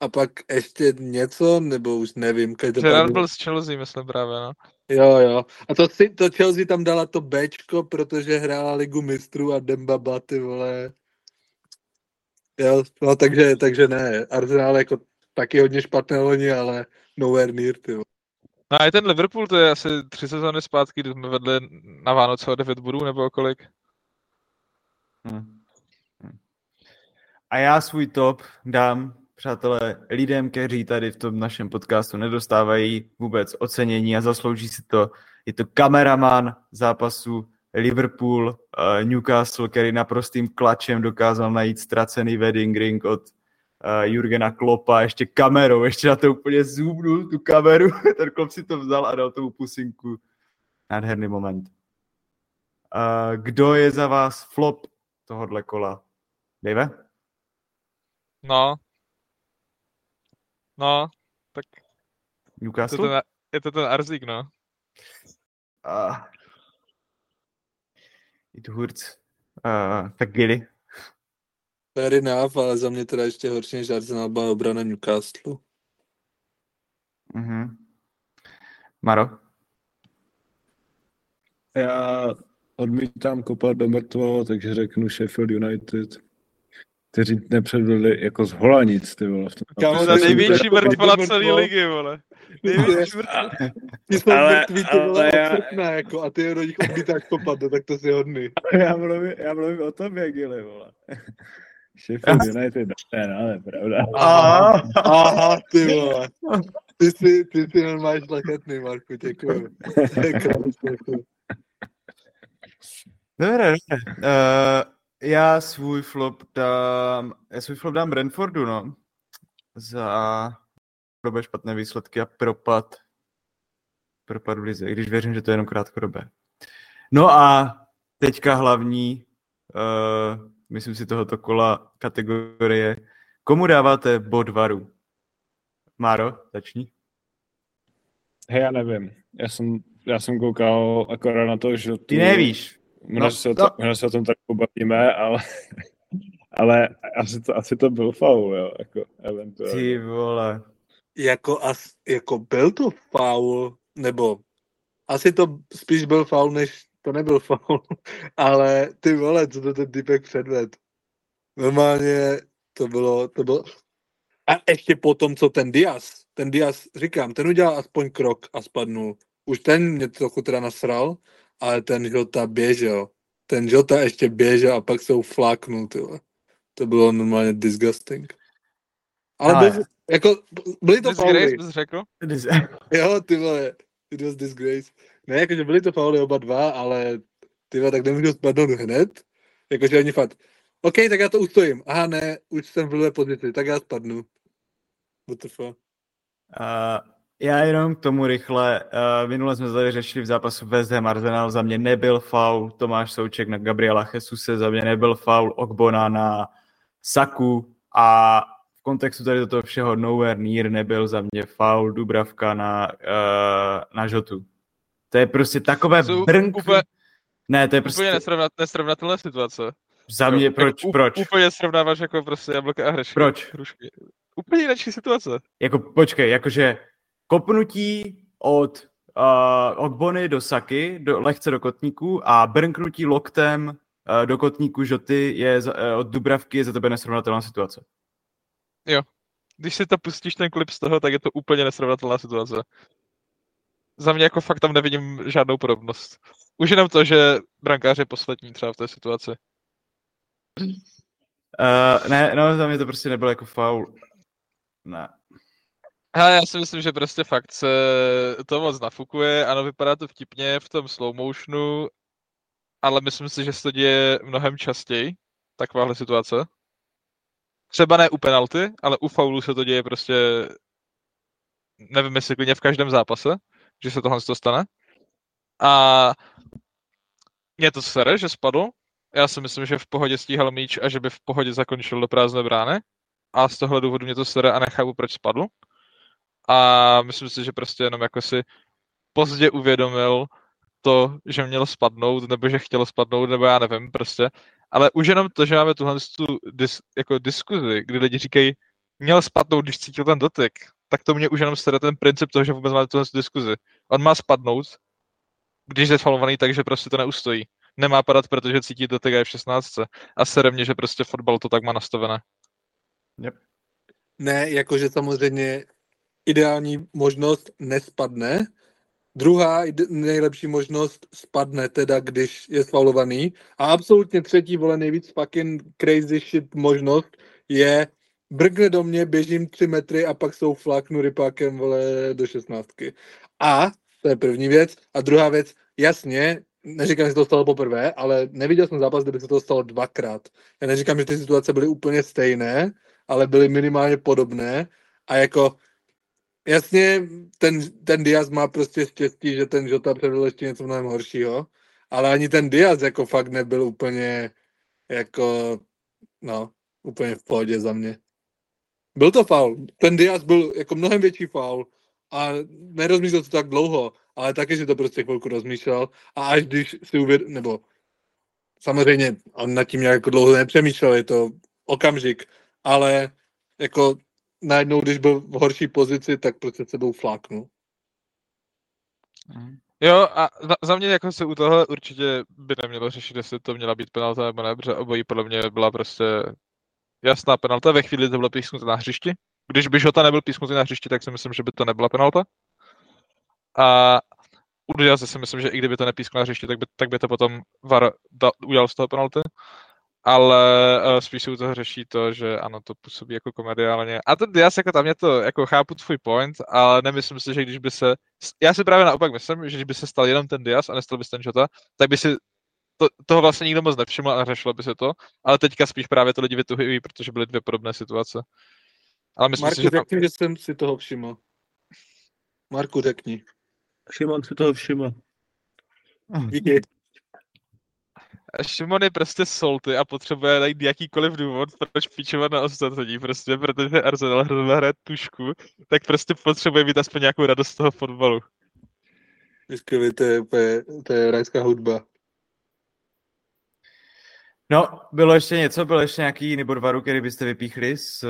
a pak ještě něco, nebo už nevím. Gerard byl s Chelsea, myslím právě, no. Jo, jo. A to, si, to Chelsea tam dala to Bčko, protože hrála ligu mistrů a Dembaba, ty vole, Jo, no takže, takže ne. Arsenal jako taky hodně špatné loni, ale nowhere near, ty. No a i ten Liverpool, to je asi tři sezóny zpátky, kdy jsme vedli na Vánoce o 9 bodů, nebo kolik? Hmm. A já svůj top dám, přátelé, lidem, kteří tady v tom našem podcastu nedostávají vůbec ocenění a zaslouží si to. Je to kameraman zápasu Liverpool, Newcastle, který naprostým klačem dokázal najít ztracený wedding ring od Jurgena Klopa, ještě kamerou, ještě na to úplně zoomnul tu kameru, ten klop si to vzal a dal tomu pusinku. Nádherný moment. Kdo je za vás flop tohohle kola? Dave? No. No, tak... Newcastle? Je to ten, je to ten Arzík, no. Uh, It hurts. Uh, tak Gilly. Fair enough, ale za mě teda ještě horší než Arsenal byla obrana Newcastle. Uh-huh. Maro? Já odmítám kopat do mrtvého, takže řeknu Sheffield United, kteří nepředvedli jako z hola nic, ty vole. V tom Kámo, největší mrtvola mrtvo. celé ligy, vole. Největší mrtvola. Ty jsou Ale- mrtví, ty vole, ale od já- srpna, jako, a ty je do nich odmítáš kopat, no, tak to si hodný. Já mluvím, já mluvím o tobě, Gili, vole. Sheffield United, ne, no, nepravda. Aha, aha, ty vole. Ty si, ty si normálně šlechetný, Marku, jako. Dobré, dobré. Uh, já svůj flop dám, já svůj flop dám Brentfordu, no. Za době špatné výsledky a propad. Propad v lize, i když věřím, že to je jenom krátkodobé. No a teďka hlavní, uh, myslím si tohoto kola kategorie. Komu dáváte bod varu? Máro, začni. Hej, já nevím. Já jsem, já jsem koukal akorát na to, že tu, Ty nevíš. Možná, No, se, o no. to, možná se o tom tak pobavíme, ale, ale asi, to, asi to byl faul, jo, jako eventuálně. Ty vole. Jako, as, jako byl to faul, nebo asi to spíš byl faul, než to nebyl faul, ale ty vole, co to ten typek předved. Normálně to bylo, to bylo, a ještě potom, co ten Diaz, ten Diaz, říkám, ten udělal aspoň krok a spadnul. Už ten mě trochu teda nasral, ale ten Jota běžel. Ten Jota ještě běžel a pak se ufláknul, ty vole. To bylo normálně disgusting. Ale, Ale- byl, jako, byly to Disgrace fauly. bys řekl? Jo, ty vole, it was disgrace. Ne, jakože byly to fauly oba dva, ale ty vole, tak nemůžu spadnout hned. Jakože oni fakt, OK, tak já to ustojím. Aha, ne, už jsem v blbé pozici, tak já spadnu. What the fuck? Uh, já jenom k tomu rychle. Uh, minule jsme tady řešili v zápasu West Ham Arsenal. Za mě nebyl faul Tomáš Souček na Gabriela Jesuse, za mě nebyl faul Ogbona na Saku a kontextu tady do toho všeho nowhere near nebyl za mě faul Dubravka na, uh, na Žotu. To je prostě takové Jsou brnk... úplně- Ne, to je prostě Úplně nesrovnat, nesrovnatelné situace. za mě, proč, jako, proč? Úplně srovnáváš jako prostě jablka a hřešky. Proč? Hrušky. Úplně jiná situace. Jako, počkej, jakože kopnutí od uh, Ogbony do Saky, do, lehce do kotníku a brnknutí loktem uh, do kotníku Žoty je uh, od Dubravky je za tebe nesrovnatelná situace. Když si to pustíš ten klip z toho, tak je to úplně nesrovnatelná situace. Za mě jako fakt tam nevidím žádnou podobnost. Už jenom to, že brankář je poslední třeba v té situaci. Uh, ne, no, za mě to prostě nebylo jako faul. Ne. Hele, já si myslím, že prostě fakt se to moc nafukuje, ano, vypadá to vtipně v tom slow motionu, ale myslím si, že se to děje mnohem častěji, takováhle situace. Třeba ne u penalty, ale u faulu se to děje prostě, nevím jestli klidně v každém zápase, že se tohle to stane. A mě to sere, že spadl. Já si myslím, že v pohodě stíhal míč a že by v pohodě zakončil do prázdné brány. A z tohle důvodu mě to sere a nechápu, proč spadl. A myslím si, že prostě jenom jako si pozdě uvědomil to, že měl spadnout, nebo že chtěl spadnout, nebo já nevím prostě. Ale už jenom to, že máme tuhle tu dis, jako diskuzi, kdy lidi říkají, měl spadnout, když cítil ten dotyk, tak to mě už jenom sere ten princip toho, že vůbec máme tuhle tu diskuzi. On má spadnout, když je falovaný tak, že prostě to neustojí. Nemá padat, protože cítí dotyk a je v 16. A sere mě, že prostě fotbal to tak má nastavené. Ne, jakože samozřejmě ideální možnost nespadne. Druhá nejlepší možnost spadne, teda když je sfaulovaný. A absolutně třetí, vole, nejvíc fucking crazy shit možnost je brkne do mě, běžím tři metry a pak jsou flaknu rypákem, vole, do šestnáctky. A, to je první věc. A druhá věc, jasně, neříkám, že se to stalo poprvé, ale neviděl jsem zápas, kde by se to stalo dvakrát. Já neříkám, že ty situace byly úplně stejné, ale byly minimálně podobné a jako jasně ten, ten Diaz má prostě štěstí, že ten Jota předvedl ještě něco mnohem horšího, ale ani ten Diaz jako fakt nebyl úplně jako no, úplně v pohodě za mě. Byl to faul. Ten Diaz byl jako mnohem větší faul a nerozmýšlel to tak dlouho, ale taky si to prostě chvilku rozmýšlel a až když si uvěd, nebo samozřejmě on nad tím nějak jako dlouho nepřemýšlel, je to okamžik, ale jako najednou, když byl v horší pozici, tak prostě sebou fláknul. Jo, a za, za mě jako se u toho určitě by nemělo řešit, jestli to měla být penalta nebo ne, protože obojí podle mě byla prostě jasná penalta. Ve chvíli to bylo písknuté na hřišti. Když by Žota nebyl písknutý na hřišti, tak si myslím, že by to nebyla penalta. A u si myslím, že i kdyby to nepískl na hřišti, tak by, tak by to potom VAR da, udělal z toho penalty ale uh, spíš se u toho řeší to, že ano, to působí jako komediálně. A ten Diaz, jako tam je to, jako chápu tvůj point, ale nemyslím si, že když by se, já si právě naopak myslím, že když by se stal jenom ten Diaz a nestal by se ten Jota, tak by si to, toho vlastně nikdo moc nevšiml a řešilo by se to, ale teďka spíš právě to lidi vytuhují, protože byly dvě podobné situace. Ale myslím Marku, si, že tam... řekni, že jsem si toho všiml. Marku, řekni. Šimon si toho všiml. Díky. Šimon je prostě solty a potřebuje najít jakýkoliv důvod, proč píčovat na ostatní, prostě, protože Arsenal hrozně hraje tušku, tak prostě potřebuje mít aspoň nějakou radost z toho fotbalu. Skvělý, to je, to je rajská hudba. No, bylo ještě něco, byl ještě nějaký jiný bodvaru, který byste vypíchli z,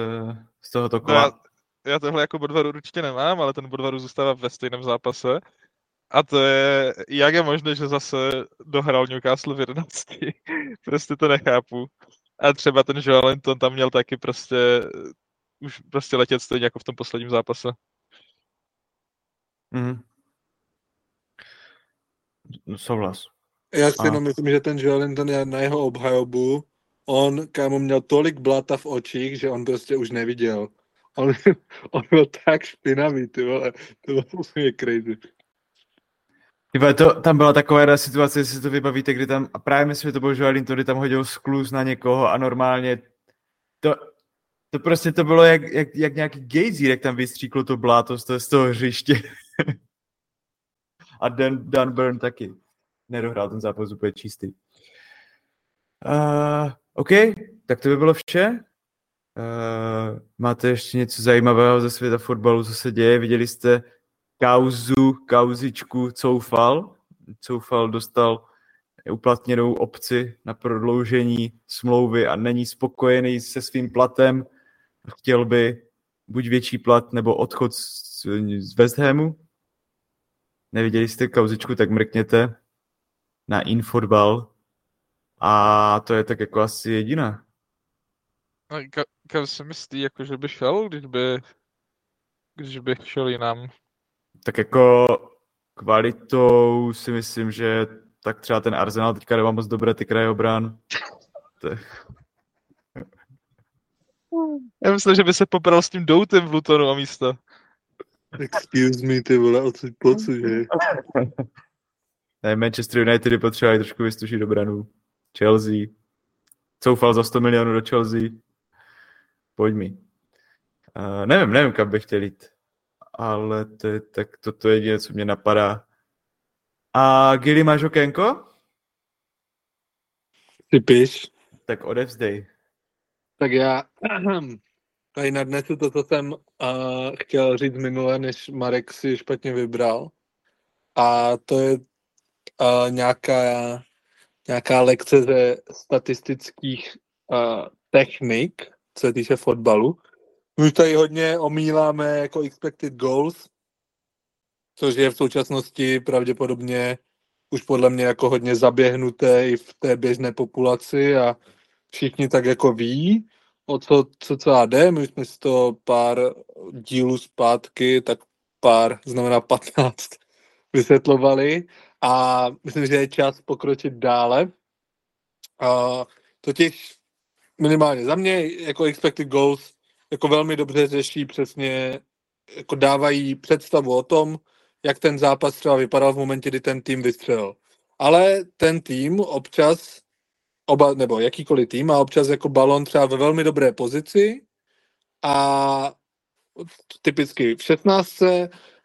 z tohoto kola? No já, já tohle jako bodvaru určitě nemám, ale ten bodvaru zůstává ve stejném zápase. A to je, jak je možné, že zase dohrál Newcastle v 11. prostě to nechápu. A třeba ten Joelinton tam měl taky prostě už prostě letět stejně jako v tom posledním zápase. Mm. Souhlas. Já si jenom myslím, že ten Joelinton je na jeho obhajobu, on, kámo, měl tolik blata v očích, že on prostě už neviděl. On, on byl tak špinavý, ty vole. To bylo úplně crazy. Tyba, to, tam byla taková situace, jestli to vybavíte, kdy tam, a právě myslím, že to byl Joelin, kdy tam hodil skluz na někoho a normálně to, to prostě to bylo jak, jak, jak nějaký gejzír, jak tam vystříklo to bláto z toho, z toho hřiště. a Dan, Dan Burn taky nedohrál ten zápas úplně čistý. Uh, OK, tak to by bylo vše. Uh, máte ještě něco zajímavého ze světa fotbalu, co se děje? Viděli jste kauzu, kauzičku Coufal. Coufal dostal uplatněnou opci na prodloužení smlouvy a není spokojený se svým platem. Chtěl by buď větší plat nebo odchod z, z West Hamu. Neviděli jste kauzičku, tak mrkněte na Infotbal a to je tak jako asi jediná. Ka- kam se myslí, jako, že by šel, když by, když by šel jinam? Tak jako kvalitou si myslím, že tak třeba ten Arsenal teďka nemá moc dobré ty kraje obrán. Já myslím, že by se popral s tím doutem v Lutonu a místo. Excuse me, ty vole, odsud pocu, že? Ne, Manchester United potřebovali trošku vystušit obranu. Chelsea. Coufal za 100 milionů do Chelsea. Pojď mi. Uh, nevím, nevím, kam bych chtěl jít ale to je, tak toto je jediné, co mě napadá. A Gili, máš okénko? Ty píš. Tak odevzdej. Tak já tady nadnesu to, co jsem uh, chtěl říct minule, než Marek si špatně vybral. A to je uh, nějaká, nějaká lekce ze statistických uh, technik, co se týče fotbalu. My tady hodně omíláme jako expected goals, což je v současnosti pravděpodobně už podle mě jako hodně zaběhnuté i v té běžné populaci a všichni tak jako ví, o co, co celá jde. My jsme si to pár dílů zpátky, tak pár, znamená 15, vysvětlovali a myslím, že je čas pokročit dále. A totiž minimálně za mě jako expected goals jako velmi dobře řeší přesně, jako dávají představu o tom, jak ten zápas třeba vypadal v momentě, kdy ten tým vystřelil. Ale ten tým občas, oba, nebo jakýkoliv tým, má občas jako balon třeba ve velmi dobré pozici a typicky v 16,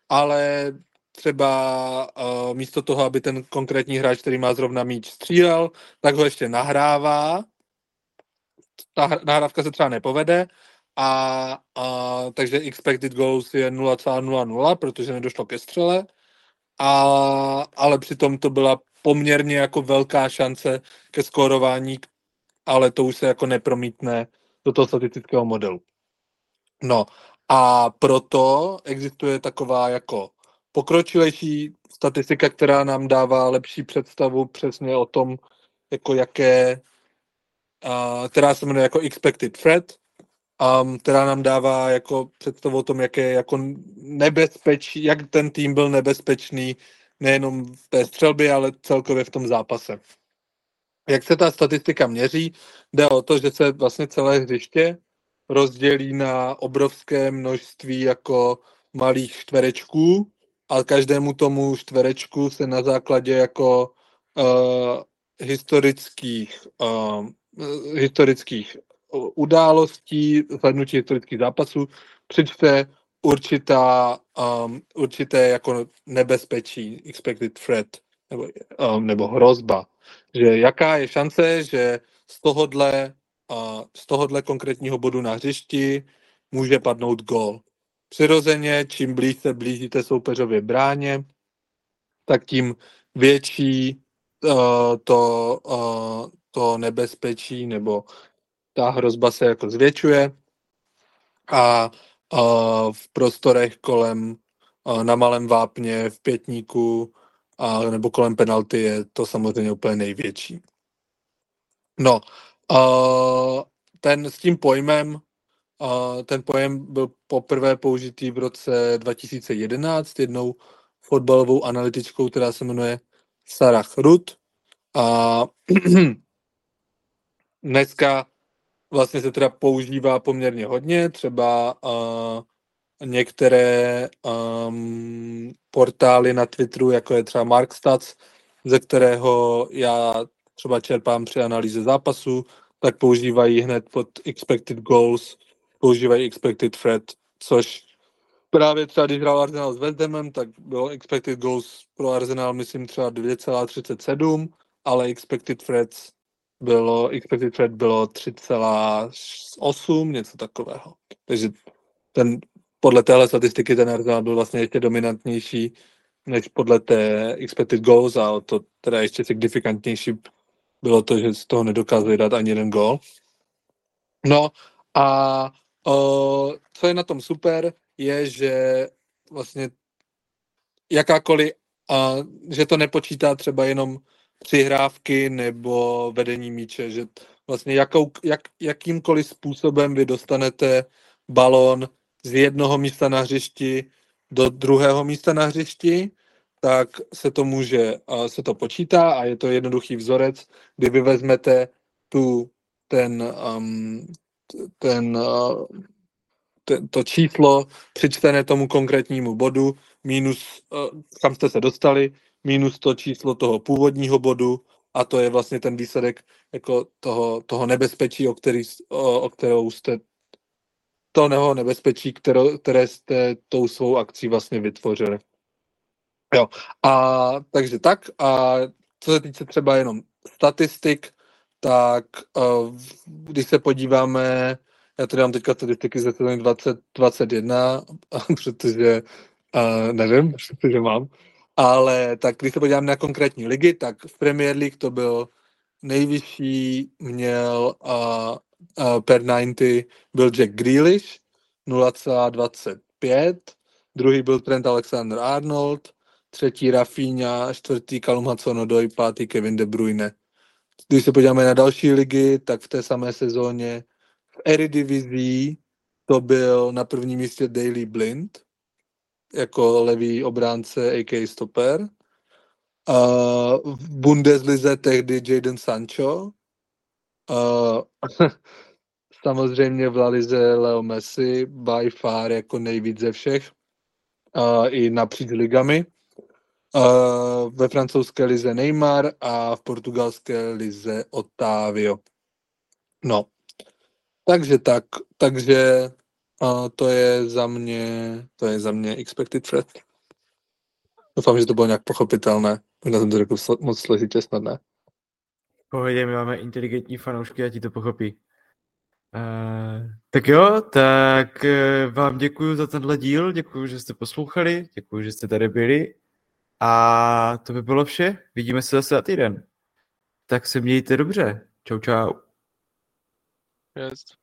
ale třeba uh, místo toho, aby ten konkrétní hráč, který má zrovna míč, střílel, tak ho ještě nahrává. Ta nahrávka se třeba nepovede, a, a takže expected goals je 0,00, protože nedošlo ke střele, a, ale přitom to byla poměrně jako velká šance ke skórování, ale to už se jako nepromítne do toho statistického modelu. No a proto existuje taková jako pokročilejší statistika, která nám dává lepší představu přesně o tom, jako jaké, uh, která se jmenuje jako expected threat, um, která nám dává jako představu o tom, jaké jako nebezpečí, jak ten tým byl nebezpečný nejenom v té střelbě, ale celkově v tom zápase. Jak se ta statistika měří? Jde o to, že se vlastně celé hřiště rozdělí na obrovské množství jako malých čtverečků a každému tomu čtverečku se na základě jako uh, historických, uh, historických událostí, zhlednutí historických zápasů, přičte určitá, um, určité jako nebezpečí, expected threat, nebo, um, nebo hrozba. Že jaká je šance, že z tohohle, uh, z tohohle konkrétního bodu na hřišti může padnout gol. Přirozeně, čím blíž se blížíte soupeřově bráně, tak tím větší uh, to, uh, to nebezpečí nebo ta hrozba se jako zvětšuje a v prostorech kolem na malém vápně, v pětníku a, nebo kolem penalty je to samozřejmě úplně největší. No, ten s tím pojmem, ten pojem byl poprvé použitý v roce 2011 jednou fotbalovou analytičkou, která se jmenuje Sarah Ruth. A dneska vlastně se teda používá poměrně hodně, třeba uh, některé um, portály na Twitteru, jako je třeba Markstats, ze kterého já třeba čerpám při analýze zápasu, tak používají hned pod expected goals, používají expected threat, což právě třeba když hrál Arsenal s West Hamem, tak bylo expected goals pro Arsenal, myslím třeba 2,37, ale expected threats bylo, expected threat bylo 3,8, něco takového. Takže ten, podle téhle statistiky ten Arsenal byl vlastně ještě dominantnější než podle té expected goals a to teda ještě signifikantnější bylo to, že z toho nedokázali dát ani jeden gol. No a o, co je na tom super, je, že vlastně jakákoliv, a, že to nepočítá třeba jenom přihrávky nebo vedení míče, že vlastně jakou, jak, jakýmkoliv způsobem vy dostanete balón z jednoho místa na hřišti do druhého místa na hřišti, tak se to může, se to počítá a je to jednoduchý vzorec, kdy vy vezmete tu, ten, um, ten, uh, ten, to číslo, přičtené tomu konkrétnímu bodu, minus, uh, kam jste se dostali, minus to číslo toho původního bodu a to je vlastně ten výsledek jako toho, toho nebezpečí, o, který, o, o kterou jste to neho nebezpečí, které, které jste tou svou akcí vlastně vytvořili. Jo, a takže tak, a co se týče třeba jenom statistik, tak uh, když se podíváme, já tady mám teďka statistiky ze sezóny 2021, protože uh, nevím, protože mám, ale tak když se podíváme na konkrétní ligy, tak v Premier League to byl nejvyšší měl uh, uh, per 90 byl Jack Grealish 0,25, druhý byl Trent Alexander-Arnold, třetí Rafinha, čtvrtý Callum Hudson-Odoi, pátý Kevin De Bruyne. Když se podíváme na další ligy, tak v té samé sezóně v Eredivisie to byl na prvním místě Daily Blind jako levý obránce, a.k.a. stoper. Uh, v Bundeslize tehdy Jaden Sancho. Uh, samozřejmě v Lalize Leo Messi, by far jako nejvíc ze všech. Uh, I napříč ligami. Uh, ve francouzské lize Neymar a v portugalské lize Otávio. No, takže tak, takže a to je za mě, to je za mě expected threat. Doufám, že to bylo nějak pochopitelné. Možná jsem to řekl moc složitě snadné. pohodě, my máme inteligentní fanoušky a ti to pochopí. Uh, tak jo, tak uh, vám děkuji za tenhle díl, děkuji, že jste poslouchali, děkuji, že jste tady byli a to by bylo vše. Vidíme se zase za týden. Tak se mějte dobře. Čau, čau. Yes.